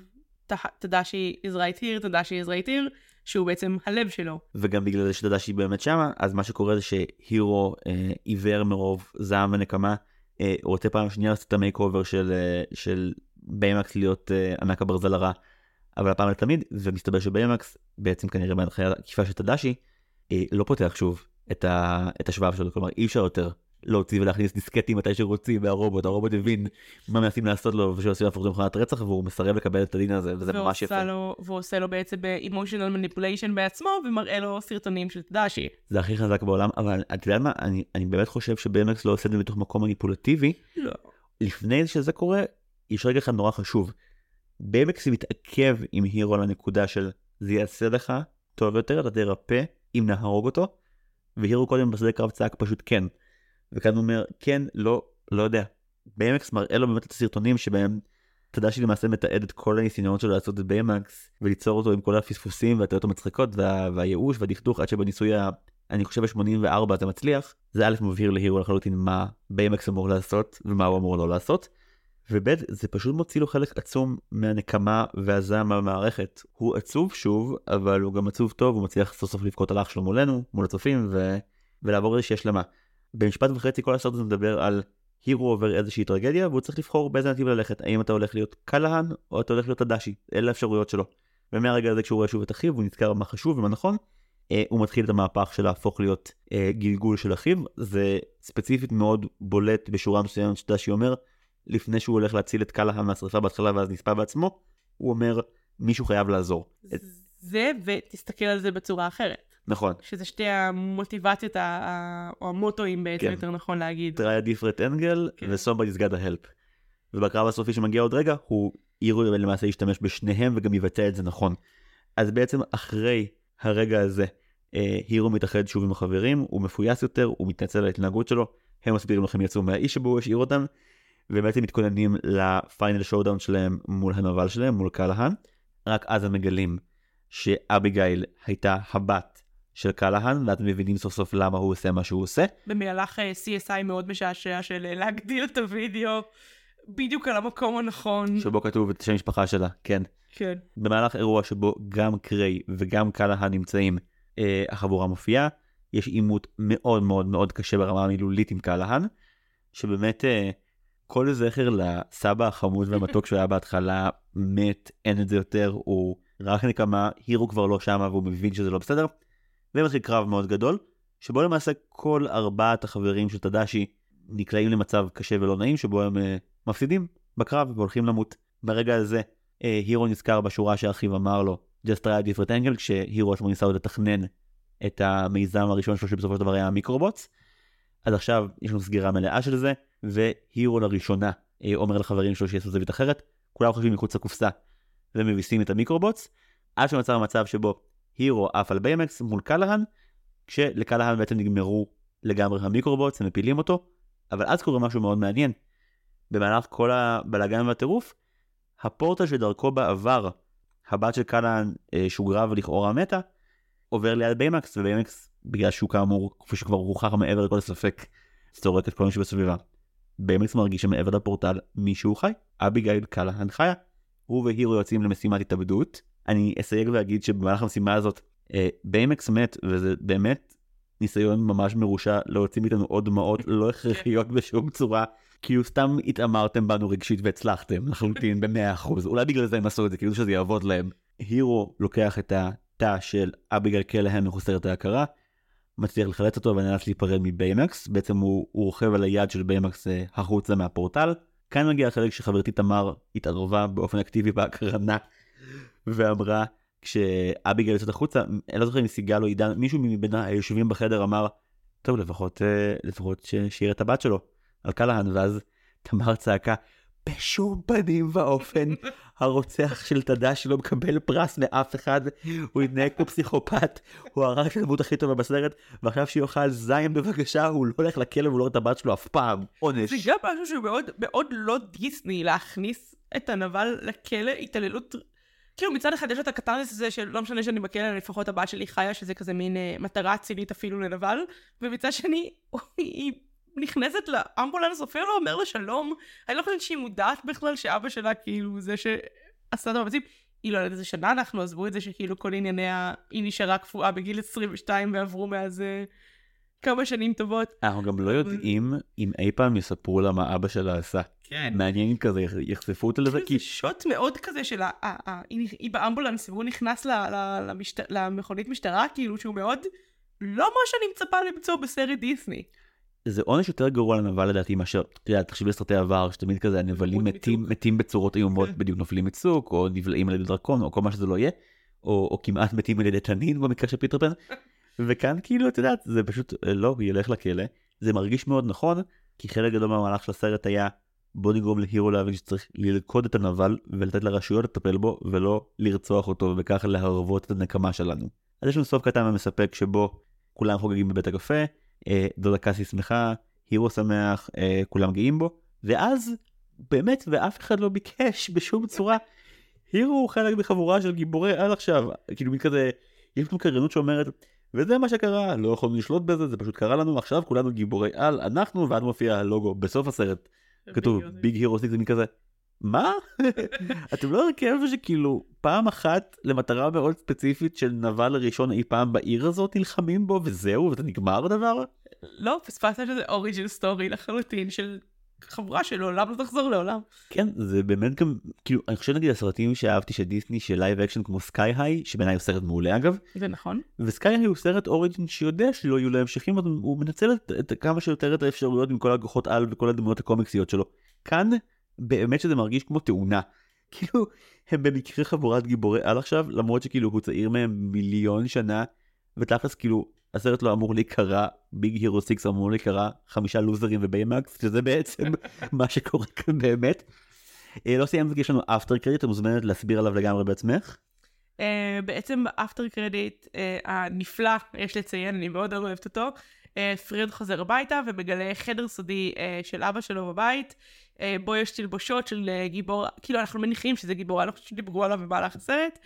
Tadashi is right here, Tadashi is right here, שהוא בעצם הלב שלו. וגם בגלל זה שתדשי באמת שמה, אז מה שקורה זה שהירו אה, עיוור מרוב זעם ונקמה, אה, רוצה פעם שנייה לעשות את ה makeover של, אה, של ביימקס להיות אה, ענק הברזל הרע, אבל הפעם לתמיד, ומסתבר שביימקס, בעצם כנראה בהנחיה עקיפה של תדשי, אה, לא פותח שוב את, ה, את השבב שלו, כלומר אי אפשר יותר להוציא ולהכניס דיסקטים מתי שרוצים מהרובוט, הרובוט הבין מה מנסים לעשות לו ושעושים להפוך את מכונת רצח והוא מסרב לקבל את הדין הזה וזה ממש יפה. לו, והוא עושה לו בעצם ב-emotional manipulation בעצמו ומראה לו סרטונים של תדשי. זה הכי חזק בעולם אבל את יודעת מה אני, אני באמת חושב שבמקס לא עושה את זה מתוך מקום מניפולטיבי. לא. לפני שזה קורה יש רגע אחד נורא חשוב. במקס מתעכב עם הירו על הנקודה של זה יעשה לך טוב יותר אתה תרפא אם נהרוג אותו. והירו קודם בשדה קרב צעק פשוט כן. וכאן הוא אומר כן לא לא יודע. BMX מראה לו באמת את הסרטונים שבהם תדע שהיא למעשה מתעד את כל הניסיונות שלו לעשות את BMX וליצור אותו עם כל הפספוסים והטעויות המצחיקות וה... והייאוש והדכדוך עד שבניסוי ה... אני חושב ב-84 זה מצליח זה א' מבהיר להירו לחלוטין מה BMX אמור לעשות ומה הוא אמור לא לעשות. וב' זה פשוט מוציא לו חלק עצום מהנקמה והזעם מהמערכת. הוא עצוב שוב אבל הוא גם עצוב טוב הוא מצליח סוף סוף לבכות על אח שלו מולנו מול הצופים ו... ולעבור איזושהי השלמה. במשפט וחצי כל הסרט הזה מדבר על הירו עובר איזושהי טרגדיה והוא צריך לבחור באיזה נתיב ללכת האם אתה הולך להיות קלהן או אתה הולך להיות הדשי אלה האפשרויות שלו. ומהרגע הזה כשהוא רואה שוב את אחיו הוא נזכר מה חשוב ומה נכון אה, הוא מתחיל את המהפך של להפוך להיות אה, גלגול של אחיו זה ספציפית מאוד בולט בשורה מסוימת שדשי אומר לפני שהוא הולך להציל את קלהן מהשרפה בהתחלה ואז נספה בעצמו הוא אומר מישהו חייב לעזור. זה ותסתכל על זה בצורה אחרת. נכון. שזה שתי המוטיבציות או המוטואים בעצם כן. יותר נכון להגיד. try a different angle כן. ו-somebody's got a help. ובקרב הסופי שמגיע עוד רגע הוא אירו למעשה ישתמש בשניהם וגם יבצע את זה נכון. אז בעצם אחרי הרגע הזה אה, הירו מתאחד שוב עם החברים הוא מפויס יותר הוא מתנצל על ההתנהגות שלו הם מסבירים לכם יצאו מהאיש שבו הוא השאיר אותם ובעצם מתכוננים לפיינל שואודאון שלהם מול הנבל שלהם מול קלהן רק אז הם מגלים שאביגיל הייתה הבת של קלהן, ואתם מבינים סוף סוף למה הוא עושה מה שהוא עושה. במהלך אה, CSI מאוד משעשע של אה, להגדיל את הוידאו בדיוק על המקום הנכון. שבו כתוב את שם המשפחה שלה, כן. כן. במהלך אירוע שבו גם קריי וגם קלהן נמצאים, אה, החבורה מופיעה, יש עימות מאוד מאוד מאוד קשה ברמה המילולית עם קלהן, שבאמת אה, כל זכר לסבא החמוד והמתוק שהוא היה בהתחלה מת, אין את זה יותר, הוא רק נקמה, הירו כבר לא שמה והוא מבין שזה לא בסדר. ומתחיל קרב מאוד גדול, שבו למעשה כל ארבעת החברים של תדשי נקלעים למצב קשה ולא נעים, שבו הם uh, מפסידים בקרב והולכים למות. ברגע הזה uh, הירו נזכר בשורה שאחיו אמר לו, just try a different angle, כשהירו עצמו ניסה עוד לתכנן את המיזם הראשון שלו שבסופו של דבר היה המיקרובוטס. אז עכשיו יש לנו סגירה מלאה של זה, והירו לראשונה uh, אומר לחברים שלו שיעשו זווית אחרת, כולם חושבים מחוץ לקופסה ומביסים את ה microbots, עד שנוצר מצב שבו הירו עף על ביימקס מול קלהן, כשלקלהן בעצם נגמרו לגמרי ה microbots, הם מפילים אותו, אבל אז קורה משהו מאוד מעניין. במהלך כל הבלאגן והטירוף, הפורטל שדרכו בעבר, הבת של קלהן אה, שוגרה ולכאורה מתה, עובר ליד ביימקס, וביימקס, בגלל שהוא כאמור, כפי שכבר הוכח מעבר לכל ספק, סורק את כל מי שבסביבה. ביימקס מרגיש שמעבר לפורטל מישהו חי, אביגיל קלהן חיה. הוא והירו יוצאים למשימת התאבדות, אני אסייג ואגיד שבמהלך המשימה הזאת אה, ביימקס מת וזה באמת ניסיון ממש מרושע להוציא מאיתנו עוד דמעות לא הכרחיות בשום צורה. כאילו סתם התעמרתם בנו רגשית והצלחתם לחלוטין במאה אחוז אולי בגלל זה הם עשו את זה כאילו שזה יעבוד להם. הירו לוקח את התא של אביגיל קלהן מחוסרת ההכרה מצליח לחלץ אותו ונאלץ להיפרד מביימקס בעצם הוא, הוא רוכב על היד של ביימקס אה, החוצה מהפורטל. כאן מגיע החלק שחברתי תמר התערבה באופן אקטיבי בהקרנה ואמרה כשאביגל יוצאת החוצה, אני לא זוכר אם סיגל או עידן, מישהו מבין היושבים בחדר אמר, טוב לפחות, אה, לפחות שיראה את הבת שלו, על קלהן, ואז תמר צעקה, בשום פנים ואופן, הרוצח של תדאשי לא מקבל פרס מאף אחד, הוא התנהג כמו פסיכופת, הוא הרג את הדמות הכי טובה בסרט, ועכשיו שיאכל זין בבקשה, הוא לא הולך לכלא והוא לא רואה את הבת שלו אף פעם. עונש. זה גם משהו שהוא מאוד לא דיסני להכניס את הנבל לכלא, התעללות. כאילו מצד אחד יש את הקטרנס הזה של לא משנה שאני בכלא, לפחות הבת שלי חיה, שזה כזה מין אה, מטרה אצילית אפילו לנבל, ומצד שני, היא נכנסת לאמבולנס, אפילו לא אומר לה שלום, אני לא חושבת שהיא מודעת בכלל שאבא שלה כאילו זה שעשה את המאמצים. היא לא יודעת איזה שנה אנחנו, עזבו את זה שכאילו כל ענייניה, היא נשארה קפואה בגיל 22 ועברו מאז אה, כמה שנים טובות. אנחנו גם לא יודעים אם אי פעם יספרו לה מה אבא שלה עשה. כן. מעניין כזה יחשפו אותה לזה, כי זה שוט מאוד כזה של ה... היא באמבולנס והוא נכנס למכונית משטרה, כאילו שהוא מאוד לא מה שאני מצפה למצוא בסרט דיסני. זה עונש יותר גרוע לנבל לדעתי מאשר, אתה יודע, תחשבי לסרטי עבר, שתמיד כזה הנבלים מתים. מתים בצורות איומות, כן. בדיוק נופלים מצוק, או נבלעים על ידי דרקון, או כל מה שזה לא יהיה, או, או כמעט מתים על ידי תנין במקרה של פיטר פן, וכאן כאילו, את יודעת, זה פשוט, אה, לא, ילך לכלא, זה מרגיש מאוד נכון, כי חלק גדול מהמהלך של הסרט היה, בוא נגרום להירו להבין שצריך ללכוד את הנבל, ולתת לרשויות לטפל בו, ולא לרצוח אותו, וכך להרוות את הנקמה שלנו. אז יש לנו סוף קטן ומספק שבו כולם חוגגים בבית הקפה, דודה קאסי שמחה, הירו שמח, אה, כולם גאים בו, ואז באמת, ואף אחד לא ביקש בשום צורה, הירו הוא חלק מחבורה של גיבורי על עכשיו, כאילו מין כזה, יש לנו קריינות שאומרת, וזה מה שקרה, לא יכולנו לשלוט בזה, זה פשוט קרה לנו, עכשיו כולנו גיבורי על, אנחנו, ואז מופיע הלוגו בסוף הסרט, כתוב Big Hero Six, זה מין כזה, מה? אתם לא הרכב שכאילו פעם אחת למטרה מאוד ספציפית של נבל ראשון אי פעם בעיר הזאת נלחמים בו וזהו וזה נגמר הדבר? לא, פספסת שזה origin story לחלוטין של חבורה שלעולם לא תחזור לעולם. כן זה באמת גם כאילו אני חושב נגיד הסרטים שאהבתי של דיסני של live action כמו Sky High שבעיניי הוא סרט מעולה אגב זה נכון. ו Sky High הוא סרט origin שיודע שלא יהיו לו המשכים אז הוא מנצל את, את כמה שיותר את האפשרויות עם כל הכוחות על וכל הדמויות הקומיקסיות שלו. כאן באמת שזה מרגיש כמו תאונה. כאילו הם במקרה חבורת גיבורי על עכשיו למרות שכאילו הוא צעיר מהם מיליון שנה ותכלס כאילו הסרט לא אמור להיקרא Big Hero 6 אמור להיקרא חמישה לוזרים וביימקס שזה בעצם מה שקורה כאן באמת. אה, לא סיימת כי יש לנו after credit, את מוזמנת להסביר עליו לגמרי בעצמך. Uh, בעצם ב after credit uh, הנפלא, יש לציין, אני מאוד אוהבת אותו, uh, פרד חוזר הביתה ומגלה חדר סודי uh, של אבא שלו בבית, uh, בו יש תלבושות של uh, גיבור, כאילו אנחנו מניחים שזה גיבור, אני לא חושבת שדיברו עליו במהלך הסרט,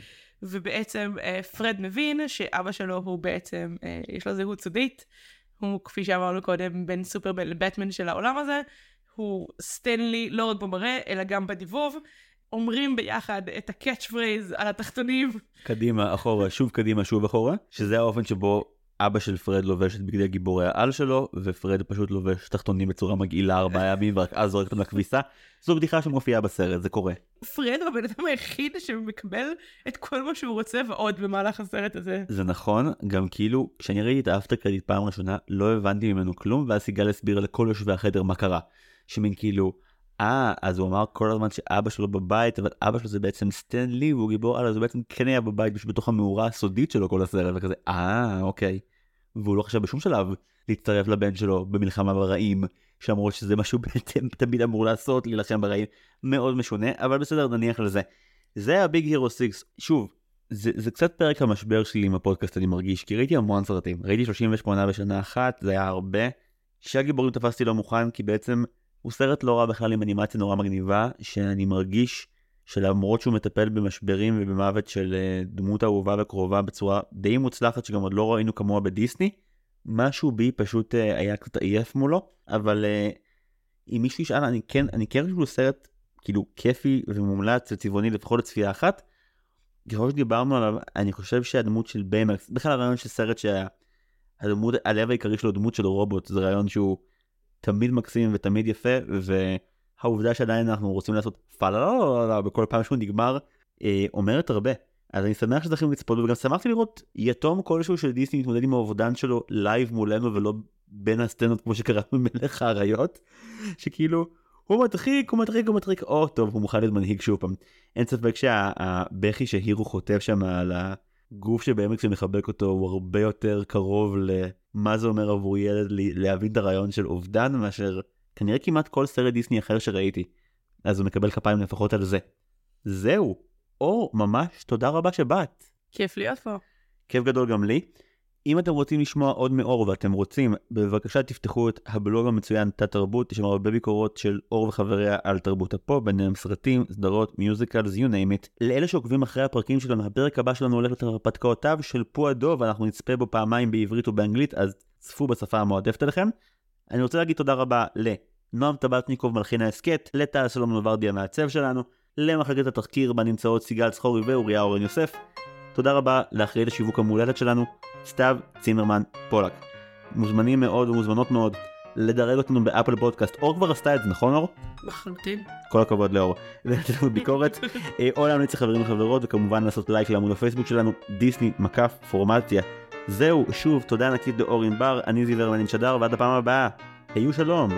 ובעצם uh, פרד מבין שאבא שלו הוא בעצם, uh, יש לו זהות סודית, הוא כפי שאמרנו קודם בין סופרמן לבטמן של העולם הזה, הוא סטן לי לא רק במראה אלא גם בדיבוב. אומרים ביחד את ה catch phrase על התחתונים. קדימה, אחורה, שוב קדימה, שוב אחורה, שזה האופן שבו אבא של פרד לובש את בגדי גיבורי העל שלו, ופרד פשוט לובש תחתונים בצורה מגעילה ארבעה ימים, ורק אז זורק אותם לכביסה. זו בדיחה שמופיעה בסרט, זה קורה. פרד הוא הבן אדם היחיד שמקבל את כל מה שהוא רוצה ועוד במהלך הסרט הזה. זה נכון, גם כאילו, כשאני ראיתי את האפטר קרדיט פעם ראשונה, לא הבנתי ממנו כלום, ואז סיגל הסביר לכל יושבי החדר מה קרה. שמין כאילו, אה, אז הוא אמר כל הזמן שאבא שלו בבית, אבל אבא שלו זה בעצם סטן לי, והוא גיבור על, אז הוא בעצם כן היה בבית, פשוט בתוך המאורה הסודית שלו כל הסרט, וכזה, אה, אוקיי. והוא לא חשב בשום שלב להצטרף לבן שלו במלחמה ברעים, שאמרות שזה משהו בעצם תמיד אמור לעשות, להילחם ברעים. מאוד משונה, אבל בסדר, נניח לזה. זה הביג הירו 6, שוב, זה, זה קצת פרק המשבר שלי עם הפודקאסט אני מרגיש, כי ראיתי המון סרטים, ראיתי 38 בשנה אחת, זה היה הרבה. שהגיבורים תפסתי לא מוכן, כי בעצם הוא סרט לא רע בכלל עם אנימציה נורא מגניבה, שאני מרגיש שלמרות שהוא מטפל במשברים ובמוות של אה, דמות אהובה וקרובה בצורה די מוצלחת שגם עוד לא ראינו כמוה בדיסני, משהו בי פשוט אה, היה קצת עייף מולו, אבל אה, אם מישהו ישאל, אני כן, אני כן חושב שהוא סרט כאילו כיפי ומומלץ וצבעוני לפחות לצפייה אחת. ככל שדיברנו עליו, אני חושב שהדמות של ביימקס, בכלל הרעיון של סרט שהדמות, הלב העיקרי שלו דמות של רובוט, זה רעיון שהוא תמיד מקסים ותמיד יפה, והעובדה שעדיין אנחנו רוצים לעשות באלאלאלא בכל פעם שהוא נגמר, אה, אומרת הרבה. אז אני שמח שזכינו לצפות וגם שמחתי לראות יתום כלשהו של דיסני מתמודד עם האובדן שלו live מולנו ולא בין הסצנות כמו שקרה במלך האריות שכאילו הוא מדחיק הוא מדחיק הוא מדחיק או טוב הוא מוכן להיות מנהיג שוב פעם אין ספק שהבכי שהירו חוטף שם על הגוף שבעמק שמחבק אותו הוא הרבה יותר קרוב למה זה אומר עבור ילד להבין את הרעיון של אובדן מאשר כנראה כמעט כל סרט דיסני אחר שראיתי אז הוא מקבל כפיים לפחות על זה. זהו. אור, ממש תודה רבה שבאת. כיף להיות פה. כיף גדול גם לי. אם אתם רוצים לשמוע עוד מאור ואתם רוצים, בבקשה תפתחו את הבלוג המצוין תת תרבות, יש שם הרבה ביקורות של אור וחבריה על תרבות הפופ, ביניהם סרטים, סדרות, musicals, you name it. לאלה שעוקבים אחרי הפרקים שלנו, הפרק הבא שלנו הולך להיות הרפתקאותיו של פו הדוב, ואנחנו נצפה בו פעמיים בעברית ובאנגלית, אז צפו בשפה המועדפת עליכם. אני רוצה להגיד תודה רבה לנועם טבטניקוב מלחין ההסכת, לטל סלומון ורדי המעצב שלנו, למחלקת התחקיר בה נמצאות סיגל צחורי ואוריה אורן יוסף. תודה רבה לאחראית השיווק המולדת שלנו, סתיו צימרמן פולק. מוזמנים מאוד ומוזמנות מאוד לדרג אותנו באפל פודקאסט. אור כבר עשתה את זה, נכון אור? לחלוטין. כל הכבוד לאור. ולתת לנו ביקורת. אה, או להמליץ לחברים וחברות וכמובן לעשות לייק לעמוד הפייסבוק שלנו, דיסני מקף פורמציה. זהו, שוב, תודה ענקית לאור ענבר, אני זיוור ואני שדר, ועד הפעם הבאה. היו שלום.